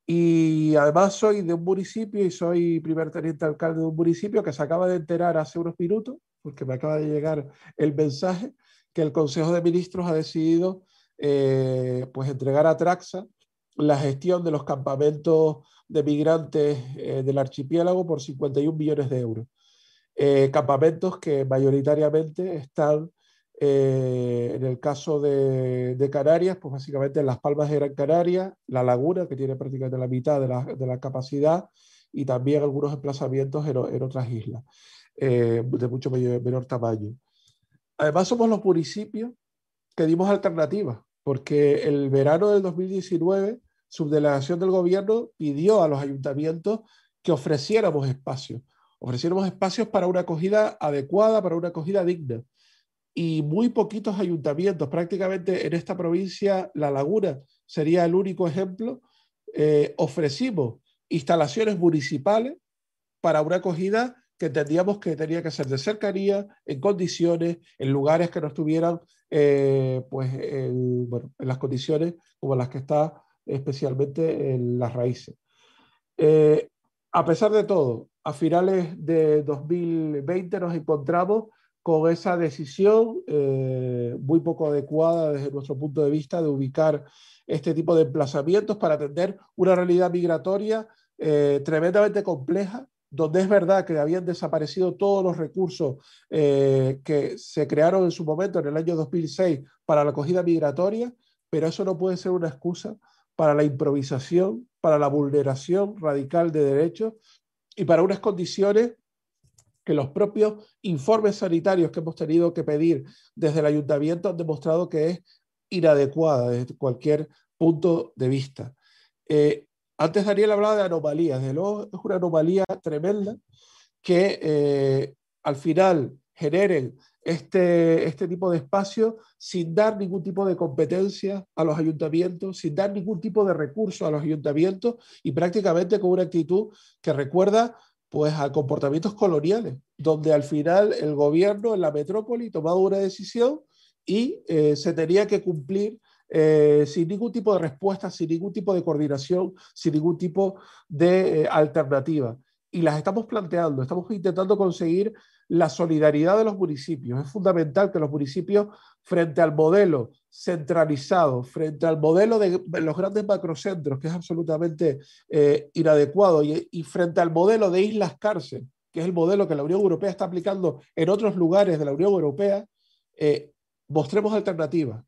Y además soy de un municipio y soy primer teniente alcalde de un municipio que se acaba de enterar hace unos minutos, porque me acaba de llegar el mensaje, que el Consejo de Ministros ha decidido eh, pues entregar a Traxa la gestión de los campamentos de migrantes eh, del archipiélago por 51 millones de euros. Eh, campamentos que mayoritariamente están, eh, en el caso de, Canarias, pues básicamente en Las Palmas de Gran Canaria, La Laguna, que tiene prácticamente la mitad de la, de la capacidad, y también algunos emplazamientos en, en otras islas, eh, de mucho mayor, menor tamaño. Además, somos los municipios que dimos alternativas, porque el verano del 2019, subdelegación del gobierno pidió a los ayuntamientos que ofreciéramos espacios ofreciéramos espacios para una acogida adecuada, para una acogida digna. Y muy poquitos ayuntamientos, prácticamente en esta provincia, La Laguna sería el único ejemplo, eh, ofrecimos instalaciones municipales para una acogida que entendíamos que tenía que ser de cercanía, en condiciones, en lugares que no estuvieran eh, pues, en, bueno, en las condiciones como las que está especialmente en las raíces. Eh, a pesar de todo, a finales de 2020 nos encontramos con esa decisión eh, muy poco adecuada desde nuestro punto de vista de ubicar este tipo de emplazamientos para atender una realidad migratoria eh, tremendamente compleja, donde es verdad que habían desaparecido todos los recursos eh, que se crearon en su momento, en el año 2006, para la acogida migratoria, pero eso no puede ser una excusa para la improvisación, para la vulneración radical de derechos y para unas condiciones que los propios informes sanitarios que hemos tenido que pedir desde el ayuntamiento han demostrado que es inadecuada desde cualquier punto de vista. Eh, antes Daniel hablaba de anomalías, de luego es una anomalía tremenda que eh, al final generen este, este tipo de espacio sin dar ningún tipo de competencia a los ayuntamientos, sin dar ningún tipo de recurso a los ayuntamientos y prácticamente con una actitud que recuerda pues a comportamientos coloniales, donde al final el gobierno en la metrópoli tomaba una decisión y eh, se tenía que cumplir eh, sin ningún tipo de respuesta, sin ningún tipo de coordinación, sin ningún tipo de eh, alternativa. Y las estamos planteando, estamos intentando conseguir la solidaridad de los municipios. Es fundamental que los municipios, frente al modelo centralizado, frente al modelo de los grandes macrocentros, que es absolutamente eh, inadecuado, y, frente al modelo de islas cárcel, que es el modelo que la Unión Europea está aplicando en otros lugares de la Unión Europea, eh, mostremos alternativas.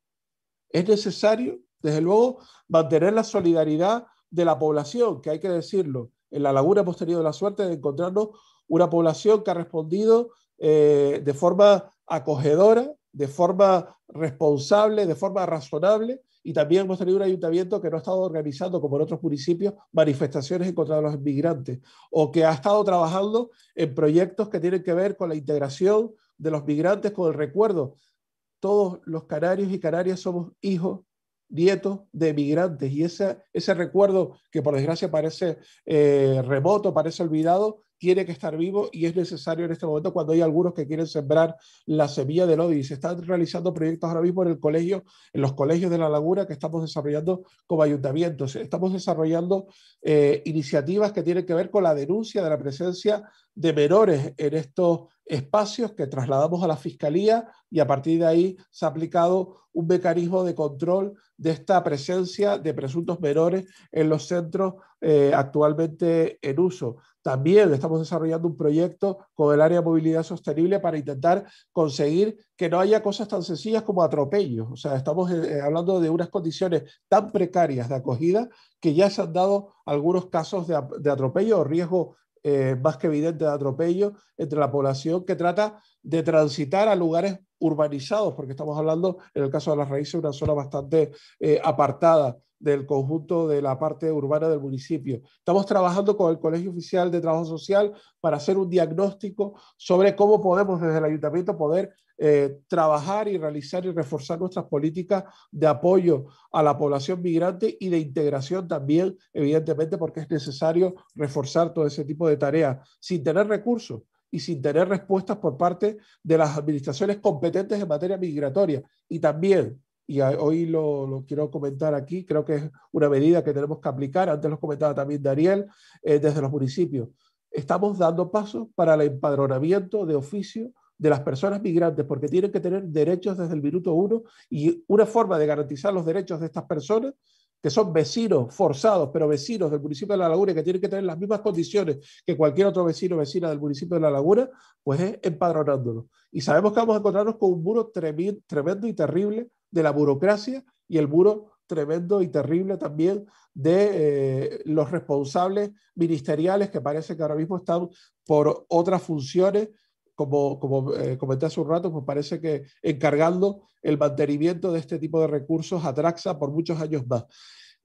Es necesario, desde luego, mantener la solidaridad de la población, que hay que decirlo. En la laguna hemos tenido la suerte de encontrarnos una población que ha respondido eh, de forma acogedora, de forma responsable, de forma razonable, y también hemos tenido un ayuntamiento que no ha estado organizando, como en otros municipios, manifestaciones en contra de los inmigrantes, o que ha estado trabajando en proyectos que tienen que ver con la integración de los migrantes, con el recuerdo. Todos los canarios y canarias somos hijos nietos de migrantes y ese, ese recuerdo que por desgracia parece eh, remoto, parece olvidado, tiene que estar vivo y es necesario en este momento cuando hay algunos que quieren sembrar la semilla del odio. Y se están realizando proyectos ahora mismo en el colegio, en los colegios de la laguna que estamos desarrollando como ayuntamientos. Estamos desarrollando eh, iniciativas que tienen que ver con la denuncia de la presencia de menores en estos espacios que trasladamos a la Fiscalía y a partir de ahí se ha aplicado un mecanismo de control de esta presencia de presuntos menores en los centros eh, actualmente en uso. También estamos desarrollando un proyecto con el área de movilidad sostenible para intentar conseguir que no haya cosas tan sencillas como atropellos. O sea, estamos eh, hablando de unas condiciones tan precarias de acogida que ya se han dado algunos casos de, de atropello o riesgo eh, más que evidente de atropello entre la población que trata de transitar a lugares urbanizados, porque estamos hablando, en el caso de las raíces, una zona bastante eh, apartada del conjunto de la parte urbana del municipio. Estamos trabajando con el Colegio Oficial de Trabajo Social para hacer un diagnóstico sobre cómo podemos desde el ayuntamiento poder eh, trabajar y realizar y reforzar nuestras políticas de apoyo a la población migrante y de integración también, evidentemente, porque es necesario reforzar todo ese tipo de tareas sin tener recursos y sin tener respuestas por parte de las administraciones competentes en materia migratoria. Y también, y hoy lo, quiero comentar aquí, creo que es una medida que tenemos que aplicar, antes lo comentaba también Daniel, eh, desde los municipios. Estamos dando pasos para el empadronamiento de oficio de las personas migrantes, porque tienen que tener derechos desde el minuto uno y una forma de garantizar los derechos de estas personas que son vecinos forzados, pero vecinos del municipio de La Laguna, que tienen que tener las mismas condiciones que cualquier otro vecino o vecina del municipio de La Laguna, pues es empadronándolos. Y sabemos que vamos a encontrarnos con un muro tremendo y terrible de la burocracia y el muro tremendo y terrible también de eh, los responsables ministeriales que parece que ahora mismo están por otras funciones como, eh, comenté hace un rato, pues parece que encargando el mantenimiento de este tipo de recursos a Traxa por muchos años más.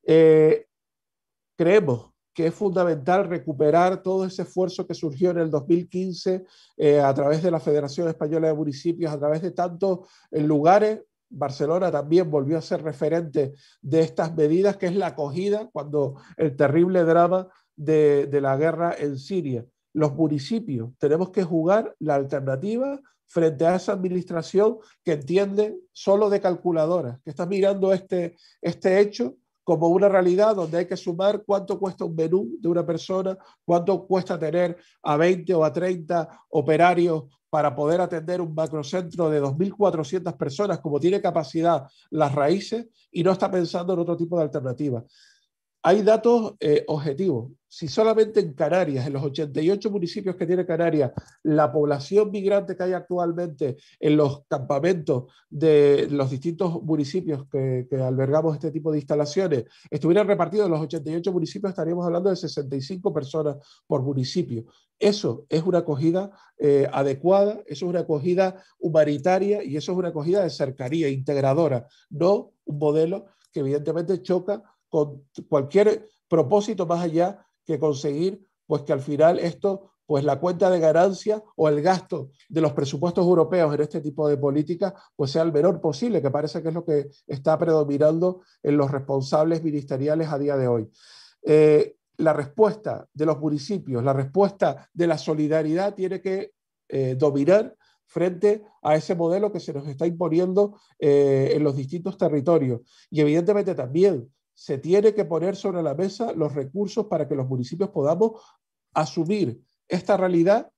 Eh, creemos que es fundamental recuperar todo ese esfuerzo que surgió en el 2015 eh, a través de la Federación Española de Municipios, a través de tantos lugares. Barcelona también volvió a ser referente de estas medidas, que es la acogida cuando el terrible drama de la guerra en Siria los municipios tenemos que jugar la alternativa frente a esa administración que entiende solo de calculadoras, que está mirando este, este hecho como una realidad donde hay que sumar cuánto cuesta un menú de una persona, cuánto cuesta tener a 20 o a 30 operarios para poder atender un macrocentro de 2.400 personas como tiene capacidad las raíces y no está pensando en otro tipo de alternativa. Hay datos eh, objetivos. Si solamente en Canarias, en los 88 municipios que tiene Canarias, la población migrante que hay actualmente en los campamentos de los distintos municipios que, albergamos este tipo de instalaciones estuvieran repartidos en los 88 municipios, estaríamos hablando de 65 personas por municipio. Eso es una acogida eh, adecuada, eso es una acogida humanitaria y eso es una acogida de cercanía, integradora, no un modelo que evidentemente choca con cualquier propósito más allá que conseguir pues que al final esto pues la cuenta de ganancia o el gasto de los presupuestos europeos en este tipo de políticas pues sea el menor posible, que parece que es lo que está predominando en los responsables ministeriales a día de hoy. Eh, la respuesta de los municipios, la respuesta de la solidaridad tiene que eh, dominar frente a ese modelo que se nos está imponiendo eh, en los distintos territorios. Y evidentemente también se tiene que poner sobre la mesa los recursos para que los municipios podamos asumir esta realidad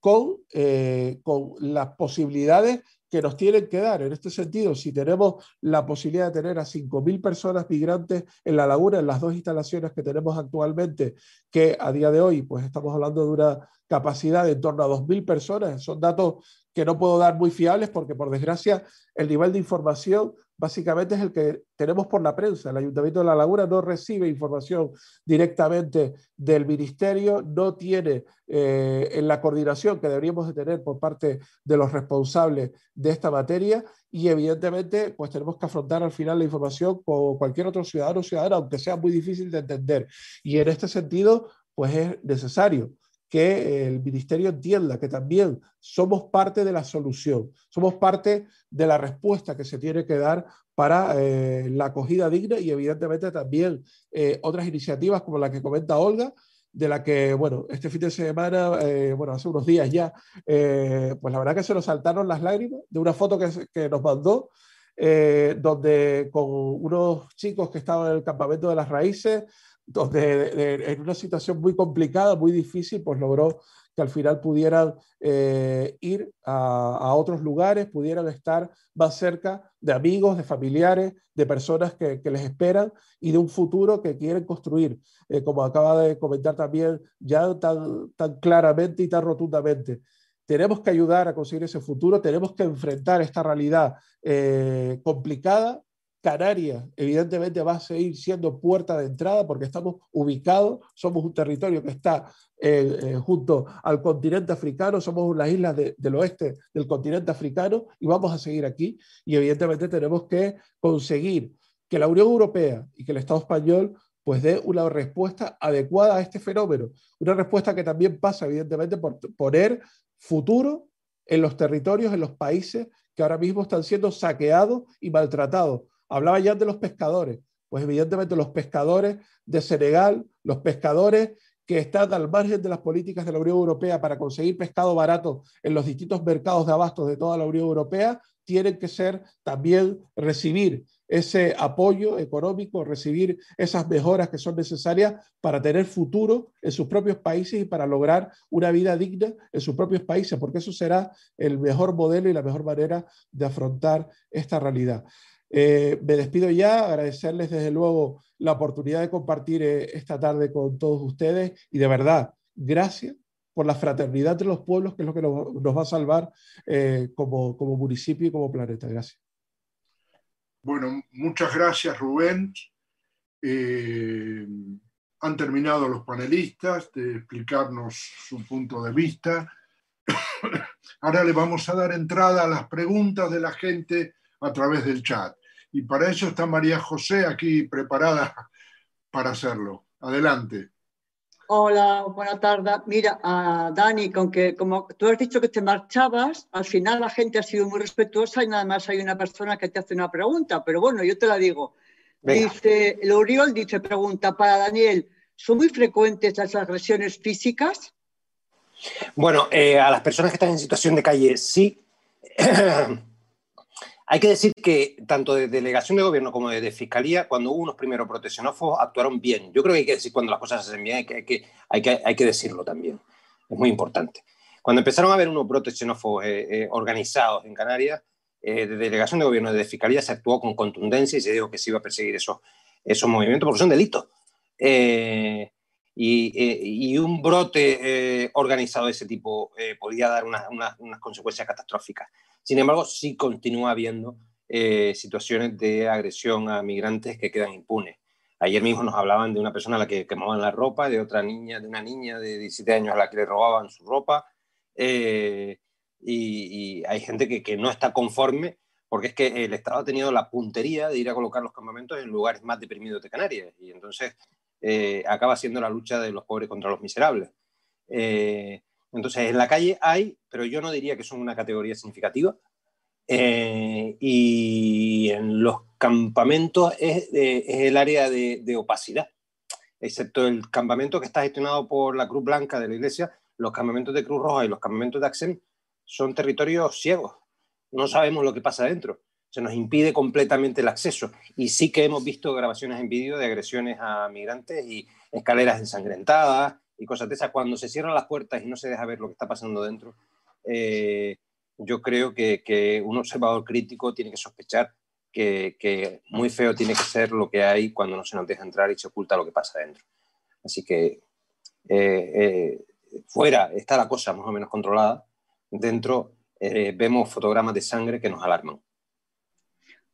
con, eh, con las posibilidades que nos tienen que dar. En este sentido, si tenemos la posibilidad de tener a 5.000 personas migrantes en la laguna, en las dos instalaciones que tenemos actualmente, que a día de hoy, pues estamos hablando de una capacidad de en torno a 2.000 personas, son datos que no puedo dar muy fiables porque, por desgracia, el nivel de información básicamente es el que tenemos por la prensa. El Ayuntamiento de La Laguna no recibe información directamente del Ministerio, no tiene eh, la coordinación que deberíamos de tener por parte de los responsables de esta materia y evidentemente pues tenemos que afrontar al final la información con cualquier otro ciudadano o ciudadana, aunque sea muy difícil de entender. Y en este sentido pues es necesario que el ministerio entienda que también somos parte de la solución, somos parte de la respuesta que se tiene que dar para eh, la acogida digna y evidentemente también eh, otras iniciativas como la que comenta Olga, de la que, bueno, este fin de semana, eh, bueno, hace unos días ya, pues la verdad que se nos saltaron las lágrimas de una foto que, que nos mandó, donde con unos chicos que estaban en el campamento de las raíces, donde en una situación muy complicada, muy difícil, pues logró que al final pudieran eh, ir a, otros lugares, pudieran estar más cerca de amigos, de familiares, de personas que, les esperan y de un futuro que quieren construir, eh, como acaba de comentar también ya tan, tan claramente y tan rotundamente. Tenemos que ayudar a conseguir ese futuro, tenemos que enfrentar esta realidad eh, complicada, Canarias, evidentemente, va a seguir siendo puerta de entrada porque estamos ubicados, somos un territorio que está eh, eh, junto al continente africano, somos las islas del oeste del continente africano y vamos a seguir aquí. Y evidentemente tenemos que conseguir que la Unión Europea y que el Estado español pues dé una respuesta adecuada a este fenómeno. Una respuesta que también pasa, evidentemente, por poner futuro en los territorios, en los países que ahora mismo están siendo saqueados y maltratados Hablaba ya de los pescadores. Pues evidentemente los pescadores de Senegal, los pescadores que están al margen de las políticas de la Unión Europea para conseguir pescado barato en los distintos mercados de abastos de toda la Unión Europea, tienen que ser también recibir ese apoyo económico, recibir esas mejoras que son necesarias para tener futuro en sus propios países y para lograr una vida digna en sus propios países, porque eso será el mejor modelo y la mejor manera de afrontar esta realidad. Eh, me despido ya, agradecerles desde luego la oportunidad de compartir eh, esta tarde con todos ustedes y de verdad, gracias por la fraternidad entre los pueblos, que es lo que nos, va a salvar eh, como, como municipio y como planeta. Gracias. Bueno, muchas gracias Rubén. han terminado los panelistas de explicarnos su punto de vista. Ahora le vamos a dar entrada a las preguntas de la gente a través del chat y para eso está María José aquí preparada para hacerlo. Adelante. Hola, buena tarde. Mira, Dani, con que como tú has dicho que te marchabas, al final la gente ha sido muy respetuosa y nada más hay una persona que te hace una pregunta, pero bueno, yo te la digo. Dice, el Oriol dice, pregunta para Daniel, ¿son muy frecuentes las agresiones físicas? Bueno, eh, a las personas que están en situación de calle sí, Hay que decir que tanto de delegación de gobierno como de, fiscalía, cuando hubo unos primeros proteccionófobos, actuaron bien. Yo creo que hay que decir cuando las cosas se hacen bien, hay que, hay que, hay que, decirlo también. Es muy importante. Cuando empezaron a haber unos proteccionófobos eh, eh, organizados en Canarias, eh, de delegación de gobierno y de fiscalía se actuó con contundencia y se dijo que se iba a perseguir esos, esos movimientos porque son delitos. Y, un brote organizado de ese tipo podía dar unas consecuencias catastróficas. Sin embargo, sí continúa habiendo eh, situaciones de agresión a migrantes que quedan impunes. Ayer mismo nos hablaban de una persona a la que quemaban la ropa, de otra niña, de una niña de 17 años a la que le robaban su ropa. Eh, y, hay gente que, no está conforme porque es que el Estado ha tenido la puntería de ir a colocar los campamentos en lugares más deprimidos de Canarias. Y entonces eh, acaba siendo la lucha de los pobres contra los miserables. Entonces, en la calle hay, pero yo no diría que son una categoría significativa. Eh, y en los campamentos es, el área de, opacidad, excepto el campamento que está gestionado por la Cruz Blanca de la Iglesia, los campamentos de Cruz Roja y los campamentos de Axen son territorios ciegos. No sabemos lo que pasa dentro. Se nos impide completamente el acceso. Y sí que hemos visto grabaciones en vídeo de agresiones a migrantes y escaleras ensangrentadas y cosas de esas, cuando se cierran las puertas y no se deja ver lo que está pasando dentro, eh, yo creo que, un observador crítico tiene que sospechar que, muy feo tiene que ser lo que hay cuando no se nos deja entrar y se oculta lo que pasa dentro. Así que eh, eh, fuera está la cosa más o menos controlada, dentro vemos fotogramas de sangre que nos alarman.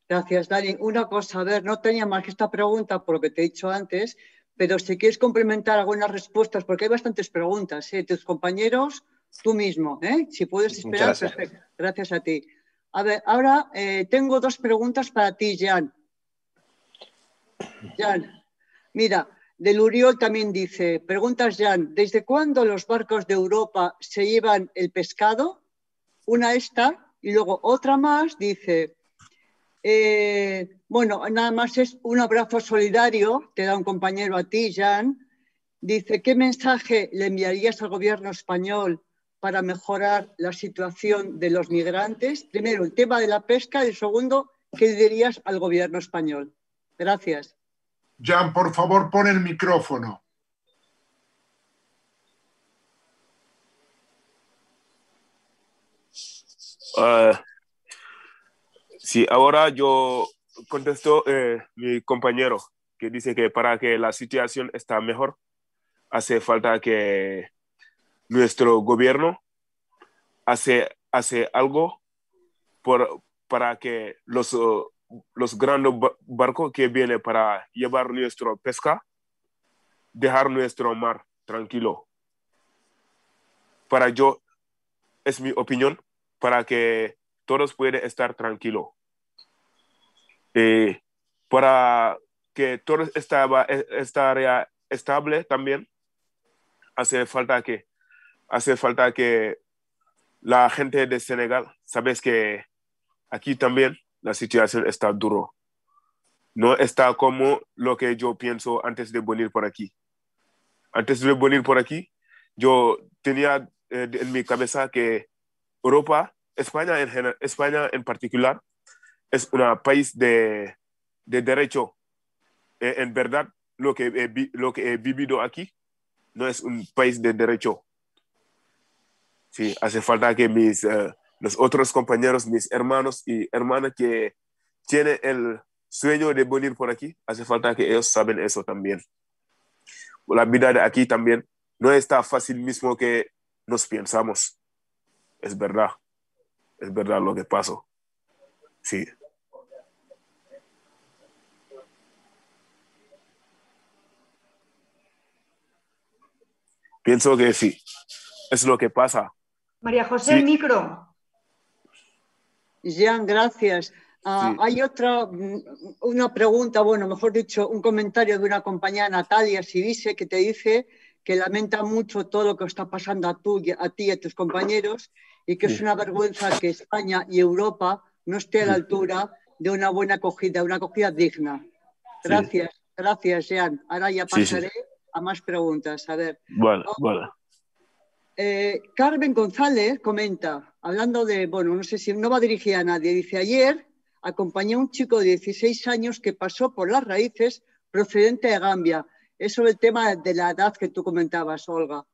Gracias, Dani. Una cosa, a ver, no tenía más que esta pregunta por lo que te he dicho antes, pero si quieres complementar algunas respuestas, porque hay bastantes preguntas, ¿eh? tus compañeros, tú mismo, ¿eh? si puedes esperar, gracias. perfecto. Gracias a ti. A ver, ahora eh, tengo dos preguntas para ti, Jan. Jan, mira, del Uriol también dice, preguntas Jan, ¿desde cuándo los barcos de Europa se llevan el pescado? Una esta, y luego otra más dice, eh, bueno, nada más es un abrazo solidario, te da un compañero a ti, Jan. Dice, ¿qué mensaje le enviarías al gobierno español para mejorar la situación de los migrantes? Primero, el tema de la pesca y segundo, ¿qué dirías al gobierno español? Gracias. Jan, por favor, pon el micrófono. Uh, Sí, ahora yo contesto eh, mi compañero que dice que para que la situación esté mejor, hace falta que nuestro gobierno hace, hace algo por, para que los, los grandes barcos que vienen para llevar nuestra pesca, dejar nuestro mar tranquilo. Para yo, es mi opinión, para que todos puedan estar tranquilos. Eh, para que todo estaba, esta área estable también, hace falta que, hace falta que la gente de Senegal, sabes que aquí también la situación está duro. No está como lo que yo pienso antes de venir por aquí. Antes de venir por aquí, yo tenía eh, en mi cabeza que Europa, España en, España en particular, es un país de, derecho. Eh, en verdad, lo que, he, lo que he vivido aquí no es un país de derecho. Sí, hace falta que mis, eh, los otros compañeros, mis hermanos y hermanas que tienen el sueño de venir por aquí, hace falta que ellos saben eso también. La vida de aquí también no está fácil mismo que nos pensamos. Es verdad. Es verdad lo que pasó. Sí. Pienso que sí. Es lo que pasa. María José, el micro. Jean, gracias. Ah, hay otra, una pregunta, bueno, mejor dicho, un comentario de una compañera, Natalia dice que te dice que lamenta mucho todo lo que está pasando a, a ti y a tus compañeros y que es una vergüenza que España y Europa no esté a la altura de una buena acogida, una acogida digna. Gracias, gracias, Jean. Ahora ya pasaré a más preguntas. A ver. Bueno, bueno. Eh, Carmen González comenta, hablando de, bueno, no sé si no va dirigida a nadie, dice ayer acompañé a un chico de 16 años que pasó por las raíces procedente de Gambia. Es sobre el tema de la edad que tú comentabas, Olga.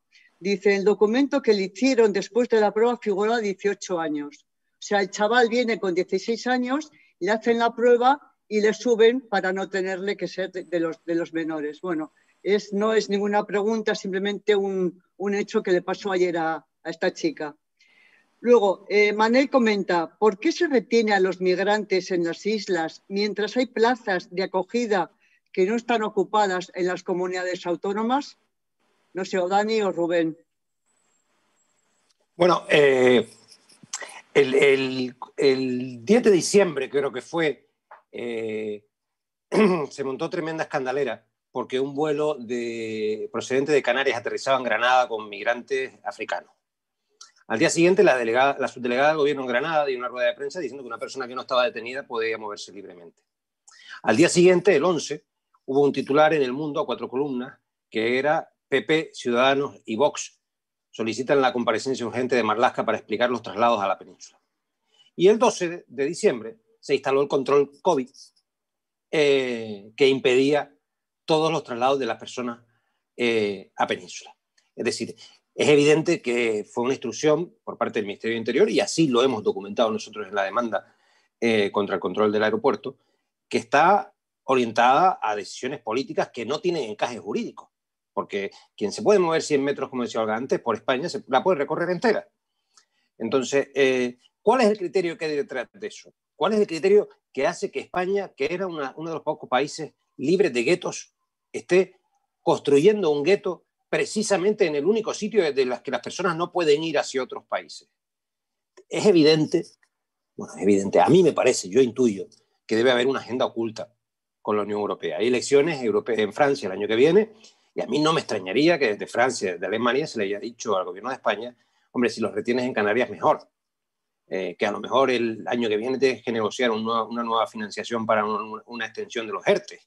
Dice, el documento que le hicieron después de la prueba figuró a 18 años. O sea, el chaval viene con 16 años, le hacen la prueba y le suben para no tenerle que ser de, los, de los menores. Bueno, es, no es ninguna pregunta, simplemente un, un hecho que le pasó ayer a, a esta chica. Luego, eh, Manel comenta, ¿por qué se retiene a los migrantes en las islas mientras hay plazas de acogida que no están ocupadas en las comunidades autónomas? No sé, o Dani o Rubén. Bueno, eh, el, 10 de diciembre creo que fue, eh, se montó tremenda escandalera porque un vuelo de, procedente de Canarias aterrizaba en Granada con migrantes africanos. Al día siguiente, la, la subdelegada del gobierno en Granada dio una rueda de prensa diciendo que una persona que no estaba detenida podía moverse libremente. Al día siguiente, el 11, hubo un titular en El Mundo a cuatro columnas que era PP, Ciudadanos y Vox solicitan la comparecencia urgente de Marlaska para explicar los traslados a la península. Y el 12 de diciembre se instaló el control COVID eh, que impedía todos los traslados de las personas eh, a península. Es decir, es evidente que fue una instrucción por parte del Ministerio de Interior, y así lo hemos documentado nosotros en la demanda eh, contra el control del aeropuerto, que está orientada a decisiones políticas que no tienen encaje jurídico porque quien se puede mover 100 metros, como decía Olga antes, por España, se la puede recorrer entera. Entonces, eh, ¿cuál es el criterio que hay detrás de eso? ¿Cuál es el criterio que hace que España, que era uno de los pocos países libres de guetos, esté construyendo un gueto precisamente en el único sitio desde el que las personas no pueden ir hacia otros países? Es evidente, bueno, es evidente, a mí me parece, yo intuyo, que debe haber una agenda oculta con la Unión Europea. Hay elecciones europeas en Francia el año que viene y a mí no me extrañaría que desde Francia, desde Alemania, se le haya dicho al gobierno de España, hombre, si los retienes en Canarias, mejor. Eh, que a lo mejor el año que viene tienes que negociar una, nueva financiación para una, extensión de los ERTE.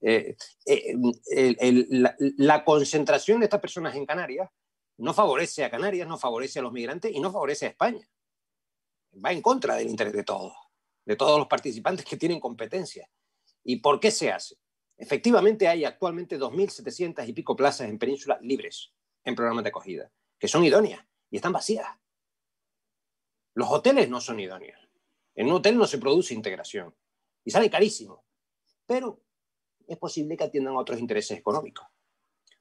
Eh, eh, la, la, concentración de estas personas en Canarias no favorece a Canarias, no favorece a los migrantes y no favorece a España. Va en contra del interés de todos, de todos los participantes que tienen competencia. ¿Y por qué se hace? Efectivamente, hay actualmente 2.700 y pico plazas en península libres en programas de acogida, que son idóneas y están vacías. Los hoteles no son idóneos. En un hotel no se produce integración y sale carísimo, pero es posible que atiendan otros intereses económicos.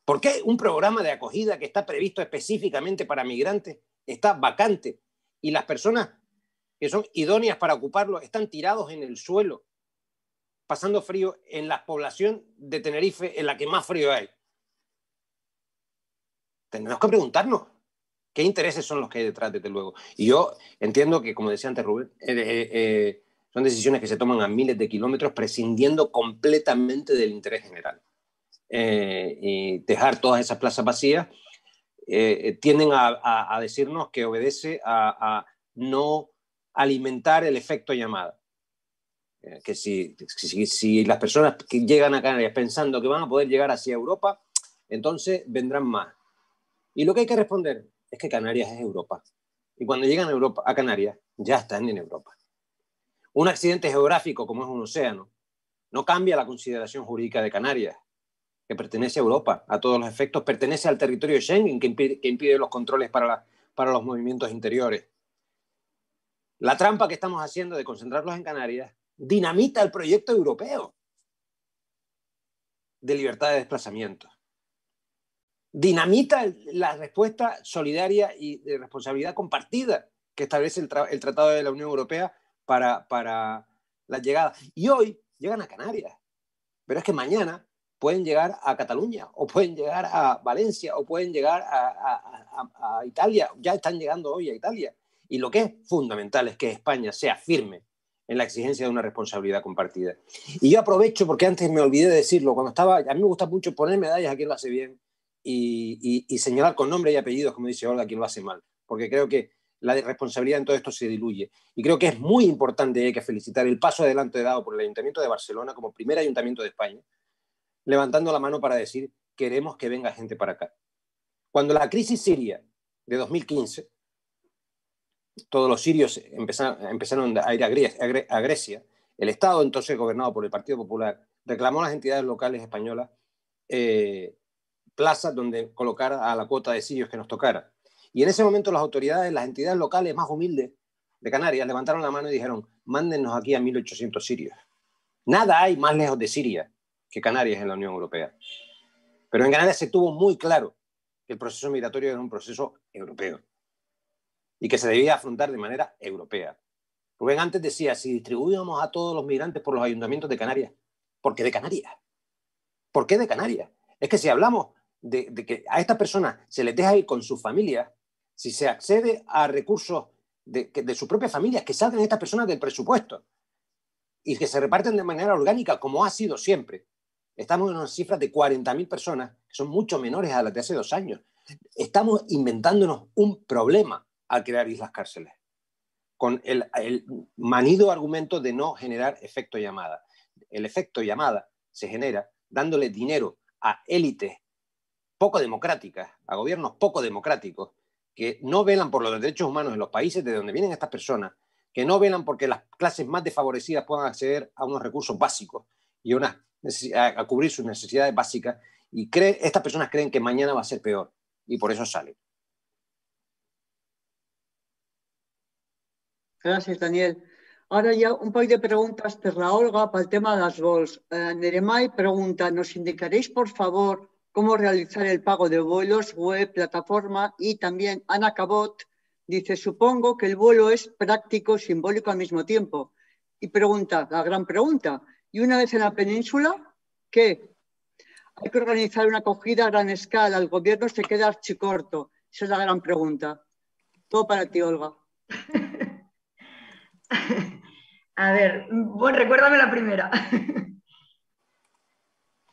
¿Por qué un programa de acogida que está previsto específicamente para migrantes está vacante y las personas que son idóneas para ocuparlo están tirados en el suelo pasando frío en la población de Tenerife en la que más frío hay. Tenemos que preguntarnos qué intereses son los que hay detrás, desde luego. Y yo entiendo que, como decía antes Rubén, eh, eh, eh, son decisiones que se toman a miles de kilómetros prescindiendo completamente del interés general. y dejar todas esas plazas vacías tienden a, decirnos que obedece a no alimentar el efecto llamada. Eh, que si, si, las personas que llegan a Canarias pensando que van a poder llegar hacia Europa, entonces vendrán más. Y lo que hay que responder es que Canarias es Europa. Y cuando llegan a, Europa, a Canarias, ya están en Europa. Un accidente geográfico como es un océano no cambia la consideración jurídica de Canarias, que pertenece a Europa, a todos los efectos, pertenece al territorio Schengen, que impide, que impide los controles para, para los movimientos interiores. La trampa que estamos haciendo de concentrarlos en Canarias dinamita el proyecto europeo de libertad de desplazamiento. Dinamita la respuesta solidaria y de responsabilidad compartida que establece el, Tratado de la Unión Europea para, para la llegada. Y hoy llegan a Canarias, pero es que mañana pueden llegar a Cataluña, o pueden llegar a Valencia, o pueden llegar a, Italia, ya están llegando hoy a Italia. Y lo que es fundamental es que España sea firme en la exigencia de una responsabilidad compartida. Y yo aprovecho, porque antes me olvidé de decirlo, cuando estaba, a mí me gusta mucho poner medallas a quien lo hace bien y, y, señalar con nombre y apellidos, como dice Olga, a quien lo hace mal, porque creo que la responsabilidad en todo esto se diluye. Y creo que es muy importante hay que felicitar el paso adelante dado por el Ayuntamiento de Barcelona como primer ayuntamiento de España, levantando la mano para decir, queremos que venga gente para acá. Cuando la crisis siria de 2015 todos los sirios empezaron, a ir a Grecia, El Estado, entonces gobernado por el Partido Popular, reclamó a las entidades locales españolas eh, plazas donde colocar a la cuota de sirios que nos tocara. Y en ese momento las autoridades, las entidades locales más humildes de Canarias levantaron la mano y dijeron, mándennos aquí a 1.800 sirios. Nada hay más lejos de Siria que Canarias en la Unión Europea. Pero en Canarias se tuvo muy claro que el proceso migratorio era un proceso europeo y que se debía afrontar de manera europea. Rubén antes decía, si distribuíamos a todos los migrantes por los ayuntamientos de Canarias, ¿por qué de Canarias? ¿Por qué de Canarias? Es que si hablamos de, que a estas personas se les deja ir con su familia, si se accede a recursos de, de su propia familia, que salgan estas personas del presupuesto y que se reparten de manera orgánica, como ha sido siempre. Estamos en una cifra de 40.000 personas, que son mucho menores a las de hace dos años. Estamos inventándonos un problema al crear islas cárceles, con el, manido argumento de no generar efecto llamada. El efecto llamada se genera dándole dinero a élites poco democráticas, a gobiernos poco democráticos, que no velan por los derechos humanos en los países de donde vienen estas personas, que no velan porque las clases más desfavorecidas puedan acceder a unos recursos básicos y a, a cubrir sus necesidades básicas, y cree, estas personas creen que mañana va a ser peor, y por eso salen. Gracias, Daniel. Ahora ya un par de preguntas de la Olga para el tema de las vols. Eh, Neremay pregunta, ¿nos indicaréis, por favor, cómo realizar el pago de vuelos, web, plataforma? Y también Ana Cabot dice, supongo que el vuelo es práctico, simbólico al mismo tiempo. Y pregunta, la gran pregunta, ¿y una vez en la península, qué? Hay que organizar una acogida a gran escala, el gobierno se queda archicorto. Esa es la gran pregunta. Todo para ti, Olga. A ver, bueno, recuérdame la primera.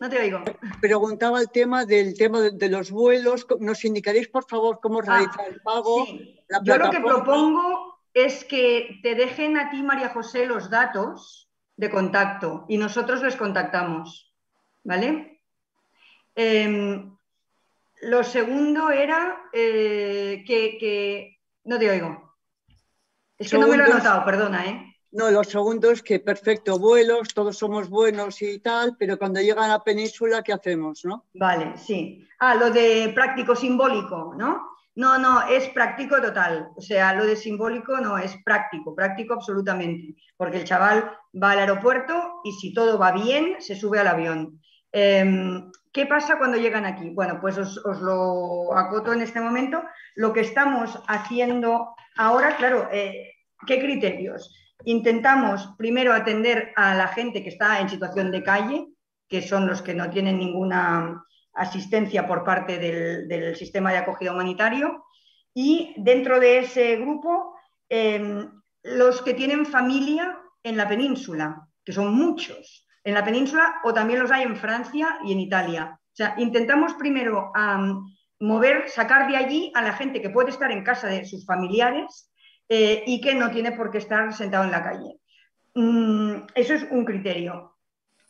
No te oigo. Preguntaba el tema del tema de, los vuelos. ¿Nos indicaréis, por favor, cómo ah, realizar el pago? Yo lo que propongo es que te dejen a ti, María José, los datos de contacto y nosotros les contactamos. ¿Vale? Em, lo segundo era eh, que, No te oigo. Es que no me lo he notado, perdona, ¿eh? No, lo segundo es que perfecto, vuelos, todos somos buenos y tal, pero cuando llegan a la península, ¿qué hacemos, no? Vale, sí. Ah, lo de práctico simbólico, ¿no? No, no, es práctico total. O sea, lo de simbólico no es práctico, práctico absolutamente. Porque el chaval va al aeropuerto y si todo va bien, se sube al avión. Em, ¿Qué pasa cuando llegan aquí? Bueno, pues os, lo acoto en este momento. Lo que estamos haciendo ahora, claro, eh, ¿qué criterios? Intentamos primero atender a la gente que está en situación de calle, que son los que no tienen ninguna asistencia por parte del, sistema de acogida humanitario, y dentro de ese grupo, em, los que tienen familia en la península, que son muchos, en la península o también los hay en Francia y en Italia. O sea, intentamos primero mover, sacar de allí a la gente que puede estar en casa de sus familiares eh, y que no tiene por qué estar sentado en la calle. Mm, eso es un criterio.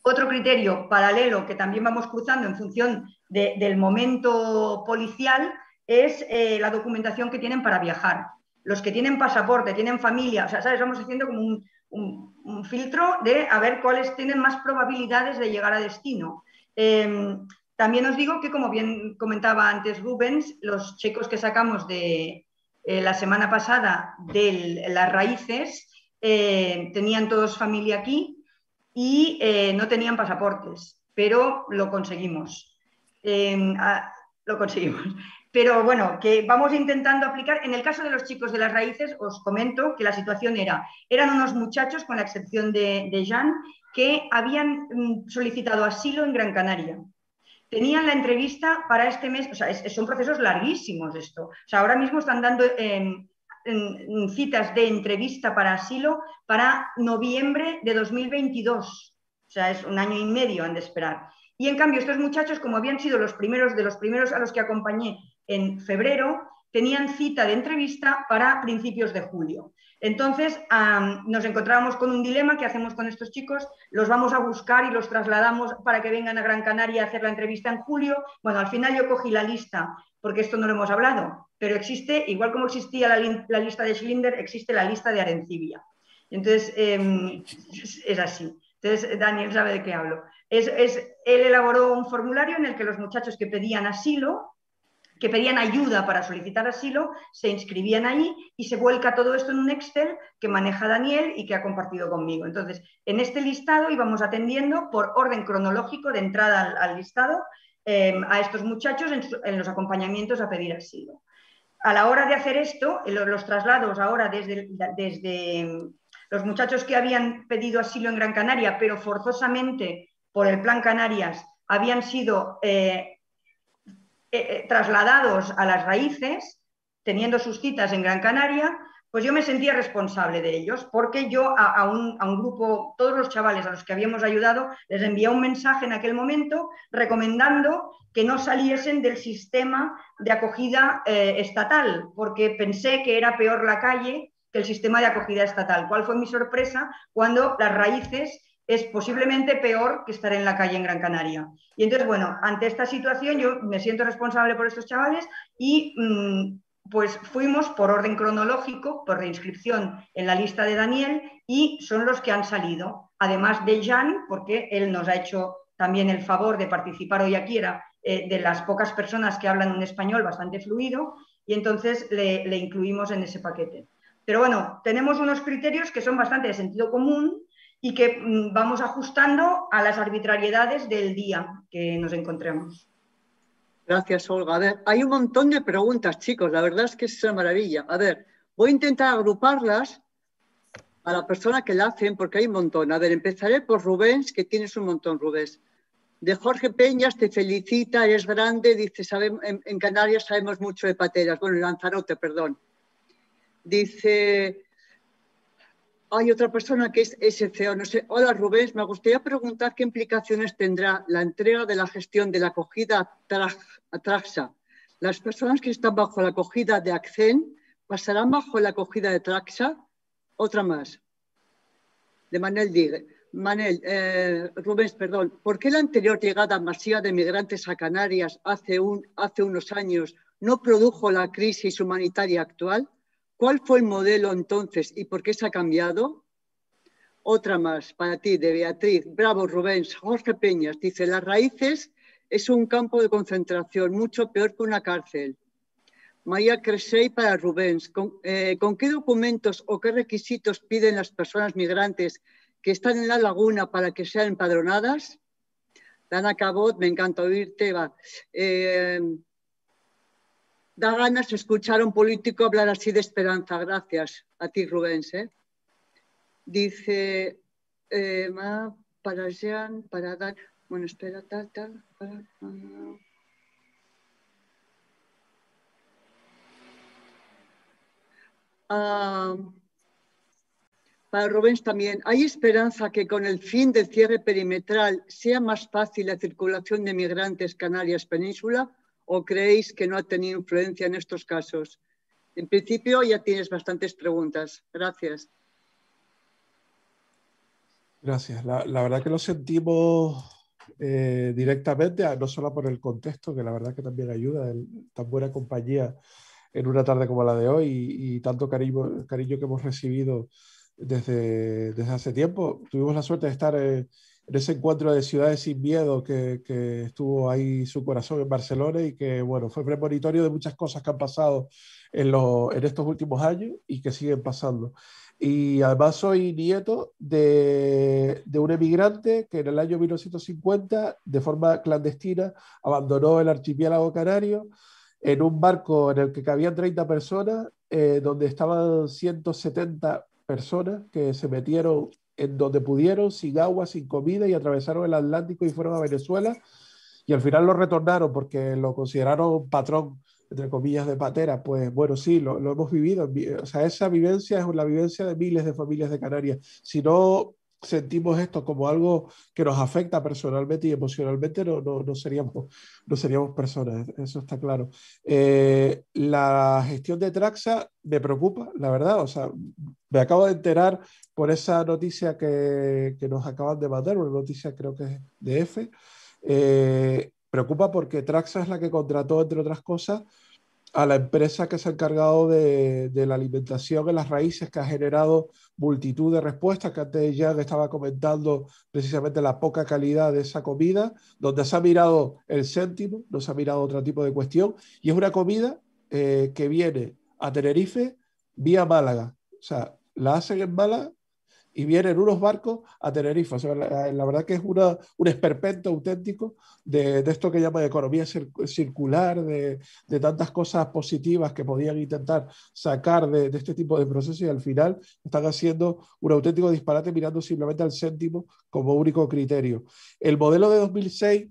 Otro criterio paralelo que también vamos cruzando en función del momento policial es eh, la documentación que tienen para viajar. Los que tienen pasaporte, tienen familia, o sea, ¿sabes? Vamos haciendo como un, filtro de a ver cuáles tienen más probabilidades de llegar a destino. Em, también os digo que, como bien comentaba antes Rubens, los checos que sacamos de, eh, la semana pasada de las raíces, eh, tenían todos familia aquí y eh, no tenían pasaportes, pero lo conseguimos. Em, lo conseguimos. Pero bueno, que vamos intentando aplicar. En el caso de los chicos de las raíces, os comento que la situación era, eran unos muchachos, con la excepción de, de Jean, que habían mm, solicitado asilo en Gran Canaria tenían la entrevista para este mes, o sea, son procesos larguísimos esto. O sea, ahora mismo están dando em, citas de entrevista para asilo para noviembre de 2022. O sea, es un año y medio han de esperar. Y en cambio, estos muchachos, como habían sido los primeros de los primeros a los que acompañé en febrero, tenían cita de entrevista para principios de julio. Entonces, nos encontrábamos con un dilema, ¿qué hacemos con estos chicos? ¿Los vamos a buscar y los trasladamos para que vengan a Gran Canaria a hacer la entrevista en julio? Bueno, al final yo cogí la lista, porque esto no lo hemos hablado, pero existe, igual como existía la, lista de Schlinder, existe la lista de Arencibia. Entonces, em, es así. Entonces, Daniel sabe de qué hablo. Es, él elaboró un formulario en el que los muchachos que pedían asilo que pedían ayuda para solicitar asilo, se inscribían ahí y se vuelca todo esto en un Excel que maneja Daniel y que ha compartido conmigo. Entonces, en este listado íbamos atendiendo por orden cronológico de entrada al, listado em, a estos muchachos en, los acompañamientos a pedir asilo. A la hora de hacer esto, los, traslados ahora desde, desde em, los muchachos que habían pedido asilo en Gran Canaria, pero forzosamente por el Plan Canarias, habían sido eh, eh, eh, trasladados a las raíces, teniendo sus citas en Gran Canaria, pues yo me sentía responsable de ellos, porque yo a, un, grupo, todos los chavales a los que habíamos ayudado, les envié un mensaje en aquel momento recomendando que no saliesen del sistema de acogida eh, estatal, porque pensé que era peor la calle que el sistema de acogida estatal. ¿Cuál fue mi sorpresa cuando las raíces es posiblemente peor que estar en la calle en Gran Canaria. Y entonces, bueno, ante esta situación yo me siento responsable por estos chavales y mm, pues fuimos por orden cronológico, por reinscripción en la lista de Daniel y son los que han salido, además de Jan, porque él nos ha hecho también el favor de participar hoy aquí, era eh, de las pocas personas que hablan un español bastante fluido y entonces le, le incluimos en ese paquete. Pero bueno, tenemos unos criterios que son bastante de sentido común y que mm, vamos ajustando a las arbitrariedades del día que nos encontremos. Gracias, Olga. A ver, hay un montón de preguntas, chicos. La verdad es que es una maravilla. A ver, voy a intentar agruparlas a la persona que la hacen, porque hay un montón. A ver, empezaré por Rubens, que tienes un montón, Rubens. De Jorge Peñas, te felicita, es grande, dice, en, en, Canarias sabemos mucho de pateras. Bueno, en Lanzarote, perdón. Dice, hay otra persona que es SCO. No sé. Hola Rubén, me gustaría preguntar qué implicaciones tendrá la entrega de la gestión de la acogida a Traxa. Las personas que están bajo la acogida de Accen pasarán bajo la acogida de Traxa. Otra más. De Manel Digue. Manel, eh, perdón, ¿por qué la anterior llegada masiva de migrantes a Canarias hace unos años no produjo la crisis humanitaria actual? ¿Cuál fue el modelo entonces y por qué se ha cambiado? Otra más para ti, de Beatriz. Bravo, Rubén. Jorge Peñas dice, las raíces es un campo de concentración mucho peor que una cárcel. María Cresey para Rubens. Eh, ¿Con, qué documentos o qué requisitos piden las personas migrantes que están en la laguna para que sean empadronadas? Dana Cabot, me encanta oírte. Va. Eh, da ganas escuchar a un político hablar así de esperanza. Gracias a ti, Rubens. ¿eh? Dice, eh, para Jean, para dar... Bueno, espera, tal, tal. Para, ah, para Rubens también, ¿hay esperanza que con el fin del cierre perimetral sea más fácil la circulación de migrantes Canarias Península? O creéis que no ha tenido influencia en estos casos? En principio ya tienes bastantes preguntas. Gracias. Gracias. La, verdad que lo sentimos eh, directamente, no solo por el contexto, que la verdad que también ayuda, tan buena compañía en una tarde como la de hoy y, tanto cariño, cariño que hemos recibido desde, desde hace tiempo. Tuvimos la suerte de estar... en en ese encuentro de Ciudades sin Miedo que, estuvo ahí su corazón en Barcelona y que, bueno, fue premonitorio de muchas cosas que han pasado en, en estos últimos años y que siguen pasando. Y además soy nieto de, de, un emigrante que en el año 1950, de forma clandestina, abandonó el archipiélago canario en un barco en el que cabían 30 personas, eh, donde estaban 170 personas que se metieron en donde pudieron, sin agua, sin comida, y atravesaron el Atlántico y fueron a Venezuela. Y al final lo retornaron porque lo consideraron patrón, entre comillas, de patera. Pues bueno, sí, lo, hemos vivido. O sea, esa vivencia es la vivencia de miles de familias de Canarias. Si no sentimos esto como algo que nos afecta personalmente y emocionalmente, no, no, no seríamos, no seríamos personas, eso está claro. Eh, la gestión de Traxa me preocupa, la verdad, o sea, me acabo de enterar por esa noticia que, que nos acaban de mandar, una noticia creo que es de F, eh, preocupa porque Traxa es la que contrató, entre otras cosas, a la empresa que se ha encargado de, de, la alimentación en las raíces, que ha generado multitud de respuestas, que antes ya estaba comentando precisamente la poca calidad de esa comida, donde se ha mirado el céntimo, no se ha mirado otro tipo de cuestión, y es una comida eh, que viene a Tenerife vía Málaga. O sea, la hacen en Málaga y vienen unos barcos a Tenerife. la, verdad que es una, un esperpento auténtico de, de, esto que llaman economía circular, de, de, tantas cosas positivas que podían intentar sacar de, de, este tipo de procesos y al final están haciendo un auténtico disparate mirando simplemente al céntimo como único criterio. El modelo de 2006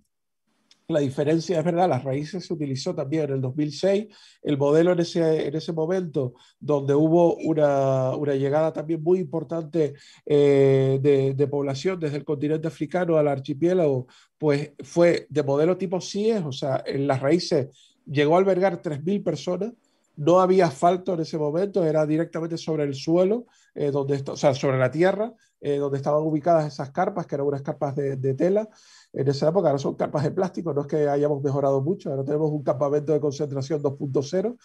la diferencia es verdad, las raíces se utilizó también en el 2006, el modelo en ese, en ese momento donde hubo una, una llegada también muy importante eh, de, población desde el continente africano al archipiélago, pues fue de modelo tipo CIES, o sea, en las raíces llegó a albergar 3.000 personas, no había asfalto en ese momento, era directamente sobre el suelo, eh, donde, o sea, sobre la tierra, eh, donde estaban ubicadas esas carpas, que eran unas carpas de, de tela, en esa época, ahora son carpas de plástico, no es que hayamos mejorado mucho, ahora tenemos un campamento de concentración 2.0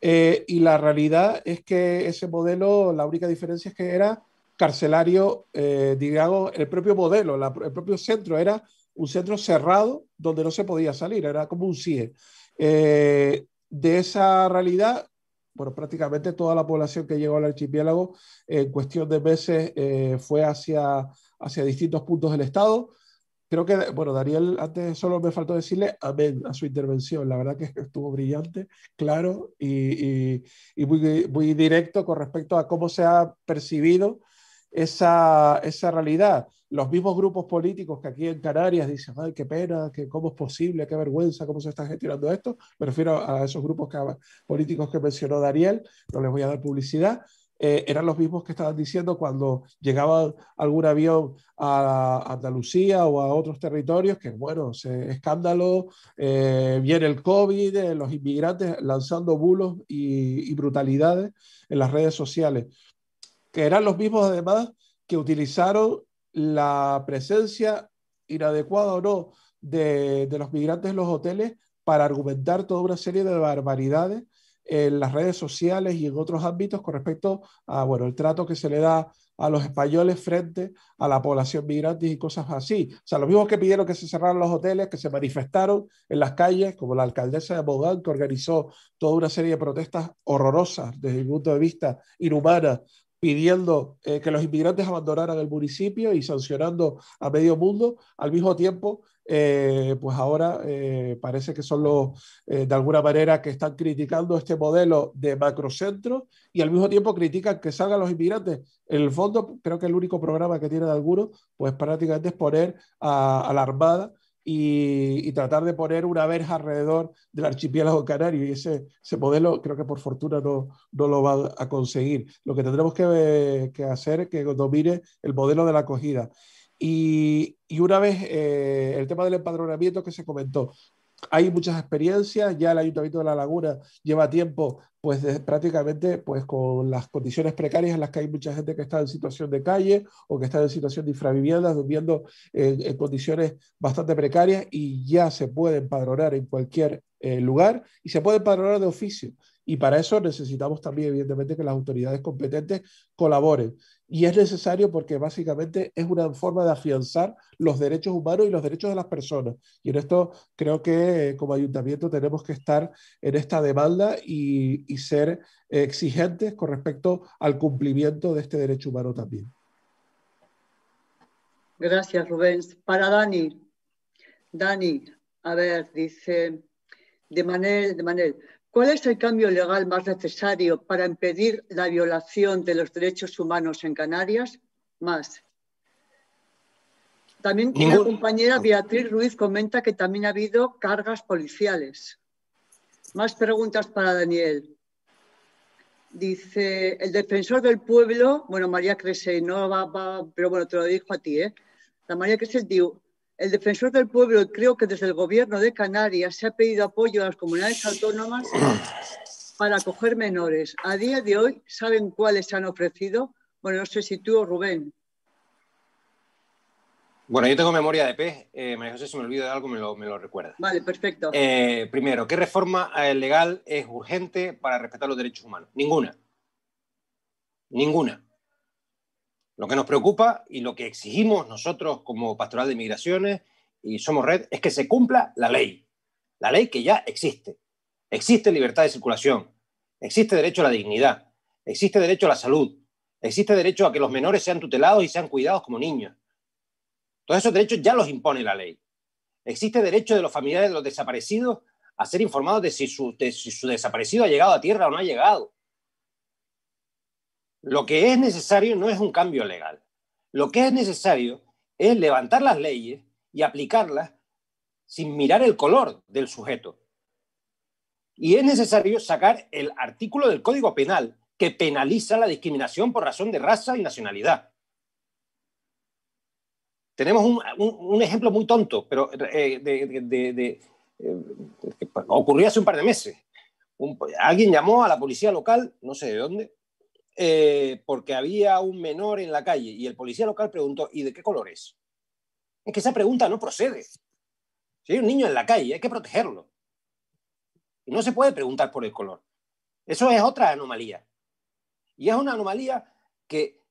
eh, y la realidad es que ese modelo, la única diferencia es que era carcelario, digamos, el propio modelo, el propio centro era un centro cerrado donde no se podía salir, era como un CIE. De esa realidad, bueno, prácticamente toda la población que llegó al archipiélago en cuestión de meses fue hacia, hacia distintos puntos del estado creo que, bueno, Daniel, antes solo me faltó decirle amén a su intervención. La verdad que estuvo brillante, claro y, y, muy, muy, directo con respecto a cómo se ha percibido esa, esa, realidad. Los mismos grupos políticos que aquí en Canarias dicen, ay, qué pena, que cómo es posible, qué vergüenza, cómo se está gestionando esto. Me refiero a esos grupos políticos que mencionó Daniel, no les voy a dar publicidad, eh, eran los mismos que estaban diciendo cuando llegaba algún avión a Andalucía o a otros territorios, que bueno, se, escándalo, eh, viene el COVID, eh, los inmigrantes lanzando bulos y, brutalidades en las redes sociales, que eran los mismos además que utilizaron la presencia inadecuada o no de, de los migrantes en los hoteles para argumentar toda una serie de barbaridades en las redes sociales y en otros ámbitos con respecto a bueno, el trato que se le da a los españoles frente a la población migrante y cosas así. O sea, los mismos que pidieron que se cerraran los hoteles, que se manifestaron en las calles, como la alcaldesa de Mogán, que organizó toda una serie de protestas horrorosas desde mi punto de vista, inhumanas, pidiendo eh, que los inmigrantes abandonaran el municipio y sancionando a medio mundo, al mismo tiempo eh, pues ahora eh, parece que son los, de alguna manera, que están criticando este modelo de macrocentro y al mismo tiempo critican que salgan los inmigrantes. En el fondo, creo que el único programa que tiene de algunos, pues prácticamente es poner a, la Armada y, tratar de poner una verja alrededor del archipiélago canario. Y ese, modelo, creo que por fortuna no, no lo va a conseguir. Lo que tendremos que, que hacer es que domine el modelo de la acogida. Y, y una vez eh, el tema del empadronamiento que se comentó, hay muchas experiencias, ya el Ayuntamiento de La Laguna lleva tiempo pues prácticamente pues con las condiciones precarias en las que hay mucha gente que está en situación de calle o que está en situación de infravivienda, durmiendo en, condiciones bastante precarias y ya se puede empadronar en cualquier eh, lugar y se puede empadronar de oficio. Y para eso necesitamos también, evidentemente, que las autoridades competentes colaboren. Y es necesario porque básicamente es una forma de afianzar los derechos humanos y los derechos de las personas. Y en esto creo que como ayuntamiento tenemos que estar en esta demanda y, y ser exigentes con respecto al cumplimiento de este derecho humano también. Gracias, Rubén. Para Dani. Dani, a ver, dice de manera, de manera ¿Cuál es el cambio legal más necesario para impedir la violación de los derechos humanos en Canarias? Más. También la compañera Beatriz Ruiz comenta que también ha habido cargas policiales. Más preguntas para Daniel. Dice, el defensor del pueblo, bueno, María Crese, no va, va, pero bueno, te lo dijo a ti, ¿eh? La María Crese dijo, el defensor del pueblo, creo que desde el gobierno de Canarias se ha pedido apoyo a las comunidades autónomas para acoger menores. A día de hoy, ¿saben cuáles se han ofrecido? Bueno, no sé si tú o Rubén. Bueno, yo tengo memoria de pez. Eh, María José, si me olvido de algo, me lo, me lo recuerda. Vale, perfecto. Eh, primero, ¿qué reforma eh, legal es urgente para respetar los derechos humanos? Ninguna. Ninguna. Lo que nos preocupa y lo que exigimos nosotros como Pastoral de Migraciones y Somos Red es que se cumpla la ley. La ley que ya existe. Existe libertad de circulación. Existe derecho a la dignidad. Existe derecho a la salud. Existe derecho a que los menores sean tutelados y sean cuidados como niños. Todos esos derechos ya los impone la ley. Existe derecho de los familiares de los desaparecidos a ser informados de si su, desaparecido ha llegado a tierra o no ha llegado. Lo que es necesario no es un cambio legal. Lo que es necesario es levantar las leyes y aplicarlas sin mirar el color del sujeto. Y es necesario sacar el artículo del Código Penal que penaliza la discriminación por razón de raza y nacionalidad. Tenemos un, ejemplo muy tonto, pero eh, eh, ocurrió hace un par de meses. alguien llamó a la policía local, no sé de dónde, eh, porque había un menor en la calle y el policía local preguntó, ¿y de qué color es? Es que esa pregunta no procede. Si hay un niño en la calle, hay que protegerlo. Y no se puede preguntar por el color. Eso es otra anomalía. Y es una anomalía que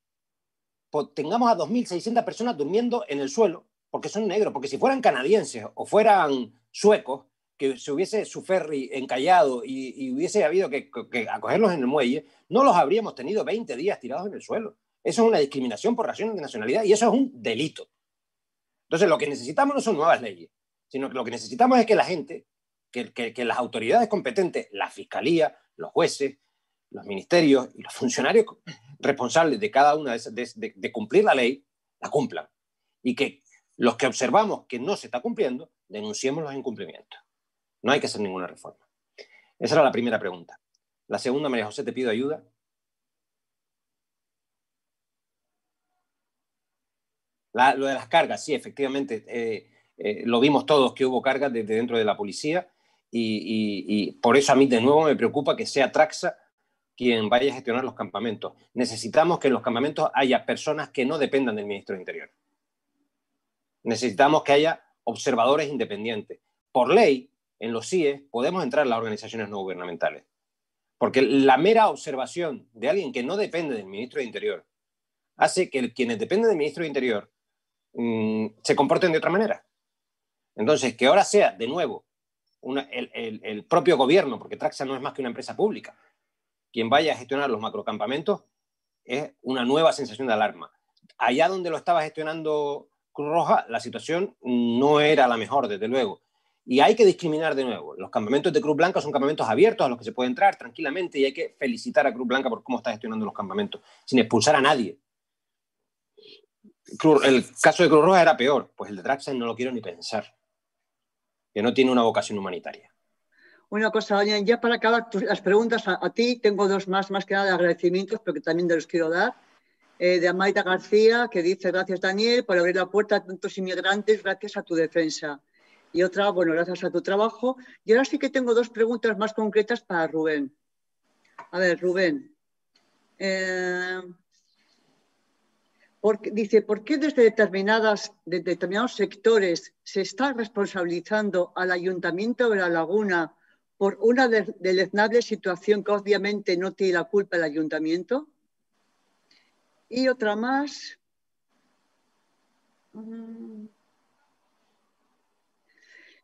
tengamos a 2.600 personas durmiendo en el suelo porque son negros, porque si fueran canadienses o fueran suecos, que se hubiese su ferry encallado y, hubiese habido que, acogerlos en el muelle, no los habríamos tenido 20 días tirados en el suelo. Eso es una discriminación por razones de nacionalidad y eso es un delito. Entonces, lo que necesitamos no son nuevas leyes, sino que lo que necesitamos es que la gente, que, las autoridades competentes, la fiscalía, los jueces, los ministerios y los funcionarios responsables de cada una de, de, cumplir la ley, la cumplan. Y que los que observamos que no se está cumpliendo, denunciemos los incumplimientos. No hay que hacer ninguna reforma. Esa era la primera pregunta. La segunda, María José, te pido ayuda. lo de las cargas, sí, efectivamente, eh, eh, lo vimos todos que hubo cargas desde dentro de la policía y, y, por eso a mí de nuevo me preocupa que sea Traxa quien vaya a gestionar los campamentos. Necesitamos que en los campamentos haya personas que no dependan del ministro de Interior. Necesitamos que haya observadores independientes. Por ley, en los CIE podemos entrar las organizaciones no gubernamentales. Porque la mera observación de alguien que no depende del ministro de Interior hace que quienes dependen del ministro de Interior mm, se comporten de otra manera. Entonces, que ahora sea de nuevo el, el, propio gobierno, porque Traxa no es más que una empresa pública, quien vaya a gestionar los macrocampamentos es una nueva sensación de alarma. Allá donde lo estaba gestionando Cruz Roja, la situación no era la mejor, desde luego. Y hay que discriminar de nuevo. Los campamentos de Cruz Blanca son campamentos abiertos a los que se puede entrar tranquilamente y hay que felicitar a Cruz Blanca por cómo está gestionando los campamentos, sin expulsar a nadie. el caso de Cruz Roja era peor, pues el de Traxen no lo quiero ni pensar, que no tiene una vocación humanitaria. Una cosa, ya para acabar las preguntas a, ti, tengo dos más, más que nada de agradecimientos, pero que también te los quiero dar. Eh, de Amaita García, que dice, gracias Daniel por abrir la puerta a tantos inmigrantes, gracias a tu defensa. Y otra, bueno, gracias a tu trabajo. Y ahora sí que tengo dos preguntas más concretas para Rubén. A ver, Rubén. Eh, dice, ¿por qué desde determinadas, de determinados sectores se está responsabilizando al Ayuntamiento de La Laguna por una deleznable situación que obviamente no tiene la culpa el ayuntamiento. Y otra más. Mm,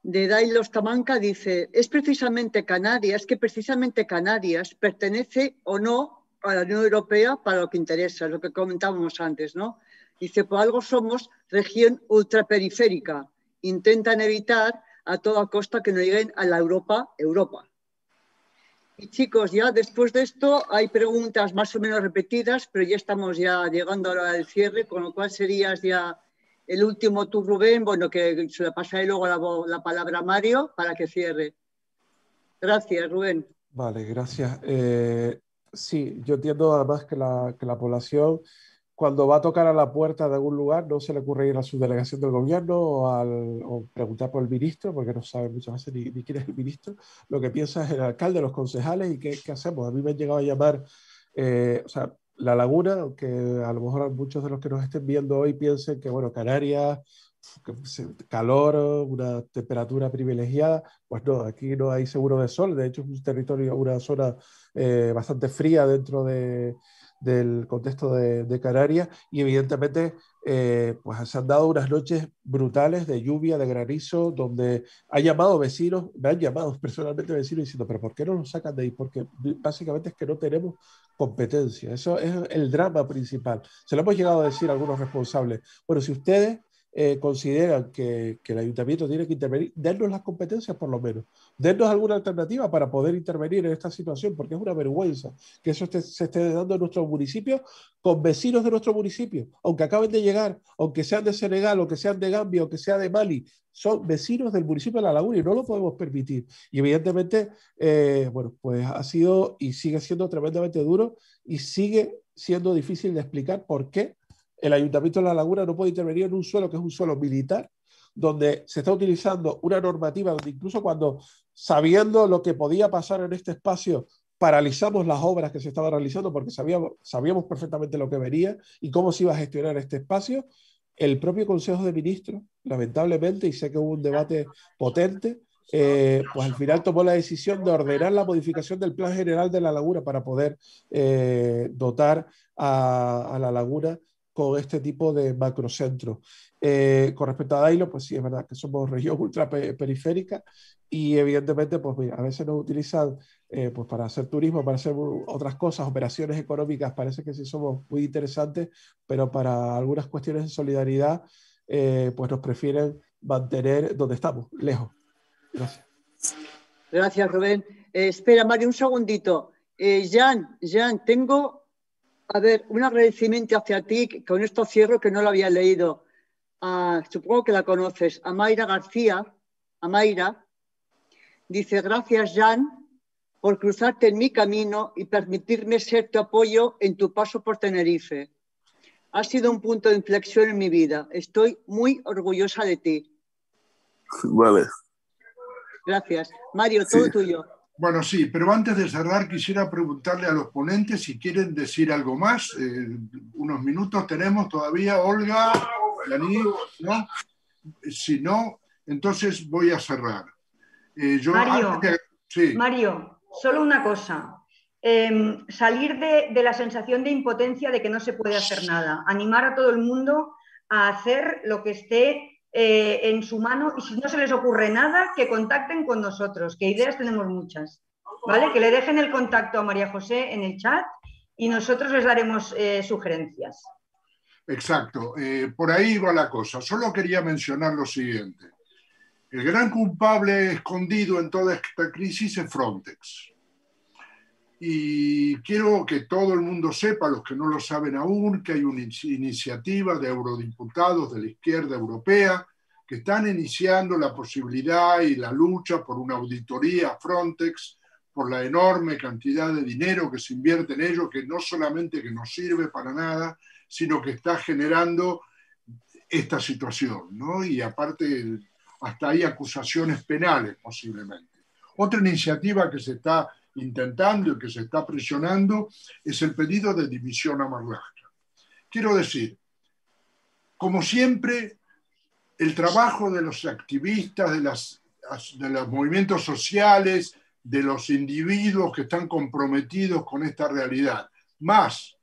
de Dailos Tamanca dice, es precisamente Canarias, que precisamente Canarias pertenece o no a la Unión Europea para lo que interesa, lo que comentábamos antes, ¿no? Dice, por algo somos región ultraperiférica. Intentan evitar a toda costa que no lleguen a la Europa, Europa. Y chicos, ya después de esto hay preguntas más o menos repetidas, pero ya estamos ya llegando a la hora del cierre, con lo cual serías ya el último tú, Rubén, bueno, que se le pasaré luego la, palabra a Mario para que cierre. Gracias, Rubén. Vale, gracias. Eh, sí, yo entiendo además que la, población cuando va a tocar a la puerta de algún lugar, no se le ocurre ir a su delegación del gobierno o, al, preguntar por el ministro, porque no sabe muchas veces ni, quién es el ministro. Lo que piensa es el alcalde, los concejales y qué, qué hacemos. A mí me han llegado a llamar, eh, o sea, la laguna, aunque a lo mejor muchos de los que nos estén viendo hoy piensen que, bueno, Canarias, calor, una temperatura privilegiada, pues no, aquí no hay seguro de sol, de hecho es un territorio, una zona eh, bastante fría dentro de, del contexto de, de Canarias. Y evidentemente eh, pues se han dado unas noches brutales de lluvia, de granizo, donde ha llamado vecinos, me han llamado personalmente vecinos diciendo, pero ¿por qué no nos sacan de ahí? Porque básicamente es que no tenemos competencia. Eso es el drama principal. Se lo hemos llegado a decir a algunos responsables. Bueno, si ustedes eh, consideran que, el ayuntamiento tiene que intervenir, dennos las competencias por lo menos, dennos alguna alternativa para poder intervenir en esta situación, porque es una vergüenza que eso se esté dando en nuestro municipio con vecinos de nuestro municipio, aunque acaben de llegar, aunque sean de Senegal, o que sean de Gambia, o que sea de Mali, son vecinos del municipio de La Laguna y no lo podemos permitir. Y evidentemente, eh, bueno, pues ha sido y sigue siendo tremendamente duro y sigue siendo difícil de explicar por qué el Ayuntamiento de La Laguna no puede intervenir en un suelo que es un suelo militar, donde se está utilizando una normativa donde incluso cuando, sabiendo lo que podía pasar en este espacio, paralizamos las obras que se estaban realizando porque sabíamos, sabíamos perfectamente lo que venía y cómo se iba a gestionar este espacio, el propio Consejo de Ministros, lamentablemente, y sé que hubo un debate potente, eh, pues al final tomó la decisión de ordenar la modificación del Plan General de la Laguna para poder eh, dotar a, a la laguna con este tipo de macrocentros. Eh, con respecto a Dailo, pues sí, es verdad que somos región ultra periférica y evidentemente, pues mira, a veces nos utilizan eh, pues para hacer turismo, para hacer otras cosas, operaciones económicas, parece que sí somos muy interesantes, pero para algunas cuestiones de solidaridad, eh, pues nos prefieren mantener donde estamos, lejos. Gracias. Gracias, Rubén. espera, Mario, un segundito. Jan, Jan, tengo a ver, un agradecimiento hacia ti, con esto cierro que no lo había leído. Supongo que la conoces, a Mayra García, a Mayra, dice, gracias Jan por cruzarte en mi camino y permitirme ser tu apoyo en tu paso por Tenerife. Ha sido un punto de inflexión en mi vida. Estoy muy orgullosa de ti. Vale. Gracias. Mario, todo tuyo. Bueno, sí, pero antes de cerrar quisiera preguntarle a los ponentes si quieren decir algo más. Eh, unos minutos tenemos todavía. Olga, Si no, entonces voy a cerrar. Eh, Mario, Mario, solo una cosa. Em, salir de, la sensación de impotencia de que no se puede hacer nada. Animar a todo el mundo a hacer lo que esté eh, en su mano y si no se les ocurre nada, que contacten con nosotros, que ideas tenemos muchas. ¿Vale? Que le dejen el contacto a María José en el chat y nosotros les daremos eh, sugerencias. Exacto, eh, por ahí va la cosa. Solo quería mencionar lo siguiente. El gran culpable escondido en toda esta crisis es Frontex. Y quiero que todo el mundo sepa, los que no lo saben aún, que hay una iniciativa de eurodiputados de la izquierda europea que están iniciando la posibilidad y la lucha por una auditoría a Frontex, por la enorme cantidad de dinero que se invierte en ello, que no solamente que no sirve para nada, sino que está generando esta situación, ¿no? Y aparte, hasta hay acusaciones penales posiblemente. Otra iniciativa que se está intentando y que se está presionando es el pedido de división a Marlaska. Quiero decir, como siempre, el trabajo de los activistas, de los movimientos sociales, de los individuos que están comprometidos con esta realidad, más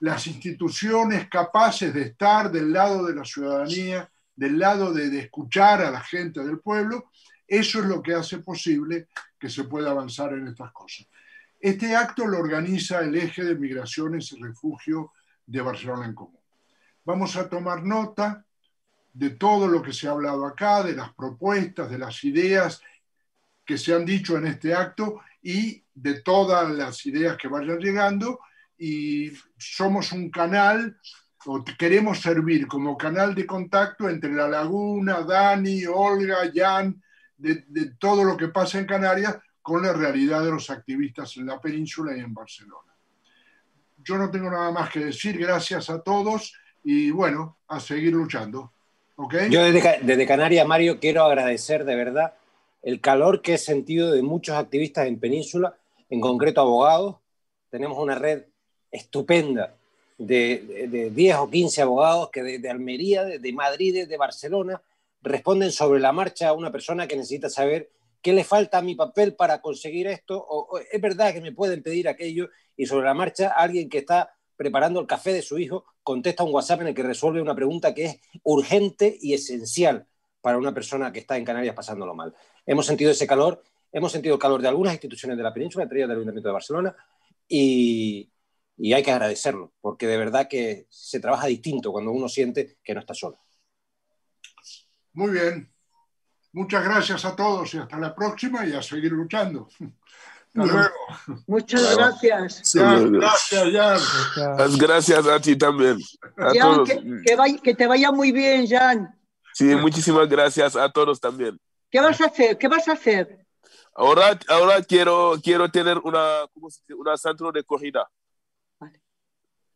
las instituciones capaces de estar del lado de la ciudadanía, del lado de, escuchar a la gente del pueblo, eso es lo que hace posible que se pueda avanzar en estas cosas. Este acto lo organiza el eje de migraciones y refugio de Barcelona en Común. Vamos a tomar nota de todo lo que se ha hablado acá, de las propuestas, de las ideas que se han dicho en este acto y de todas las ideas que vayan llegando. Y somos un canal, o queremos servir como canal de contacto entre La Laguna, Dani, Olga, Jan, de, todo lo que pasa en Canarias con la realidad de los activistas en la península y en Barcelona. Yo no tengo nada más que decir, gracias a todos y bueno, a seguir luchando. ¿Okay? Yo desde, desde Canarias, Mario, quiero agradecer de verdad el calor que he sentido de muchos activistas en península, en concreto abogados. Tenemos una red estupenda de, de, 10 o 15 abogados que de, Almería, de, Madrid, de Barcelona, responden sobre la marcha a una persona que necesita saber qué le falta a mi papel para conseguir esto, o, es verdad que me pueden pedir aquello, y sobre la marcha alguien que está preparando el café de su hijo contesta un WhatsApp en el que resuelve una pregunta que es urgente y esencial para una persona que está en Canarias pasándolo mal. Hemos sentido ese calor, hemos sentido el calor de algunas instituciones de la península, entre ellas del Ayuntamiento de Barcelona, y, y hay que agradecerlo, porque de verdad que se trabaja distinto cuando uno siente que no está solo. Muy bien. Muchas gracias a todos y hasta la próxima y a seguir luchando. Hasta luego. Muchas gracias. gracias, Jan. Gracias a ti también. Que, te vaya muy bien, Jan. Sí, muchísimas gracias a todos también. ¿Qué vas a hacer? ¿Qué vas a hacer? Ahora, ahora quiero, quiero tener una, una centro de corrida.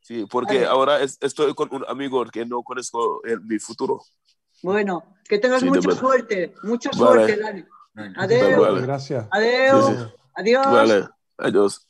Sí, porque ahora estoy con un amigo que no conozco en mi futuro. Bueno, que tengas mucha suerte, mucha suerte, Dani. Adiós. Gracias. Adiós. Adiós. Vale, adiós.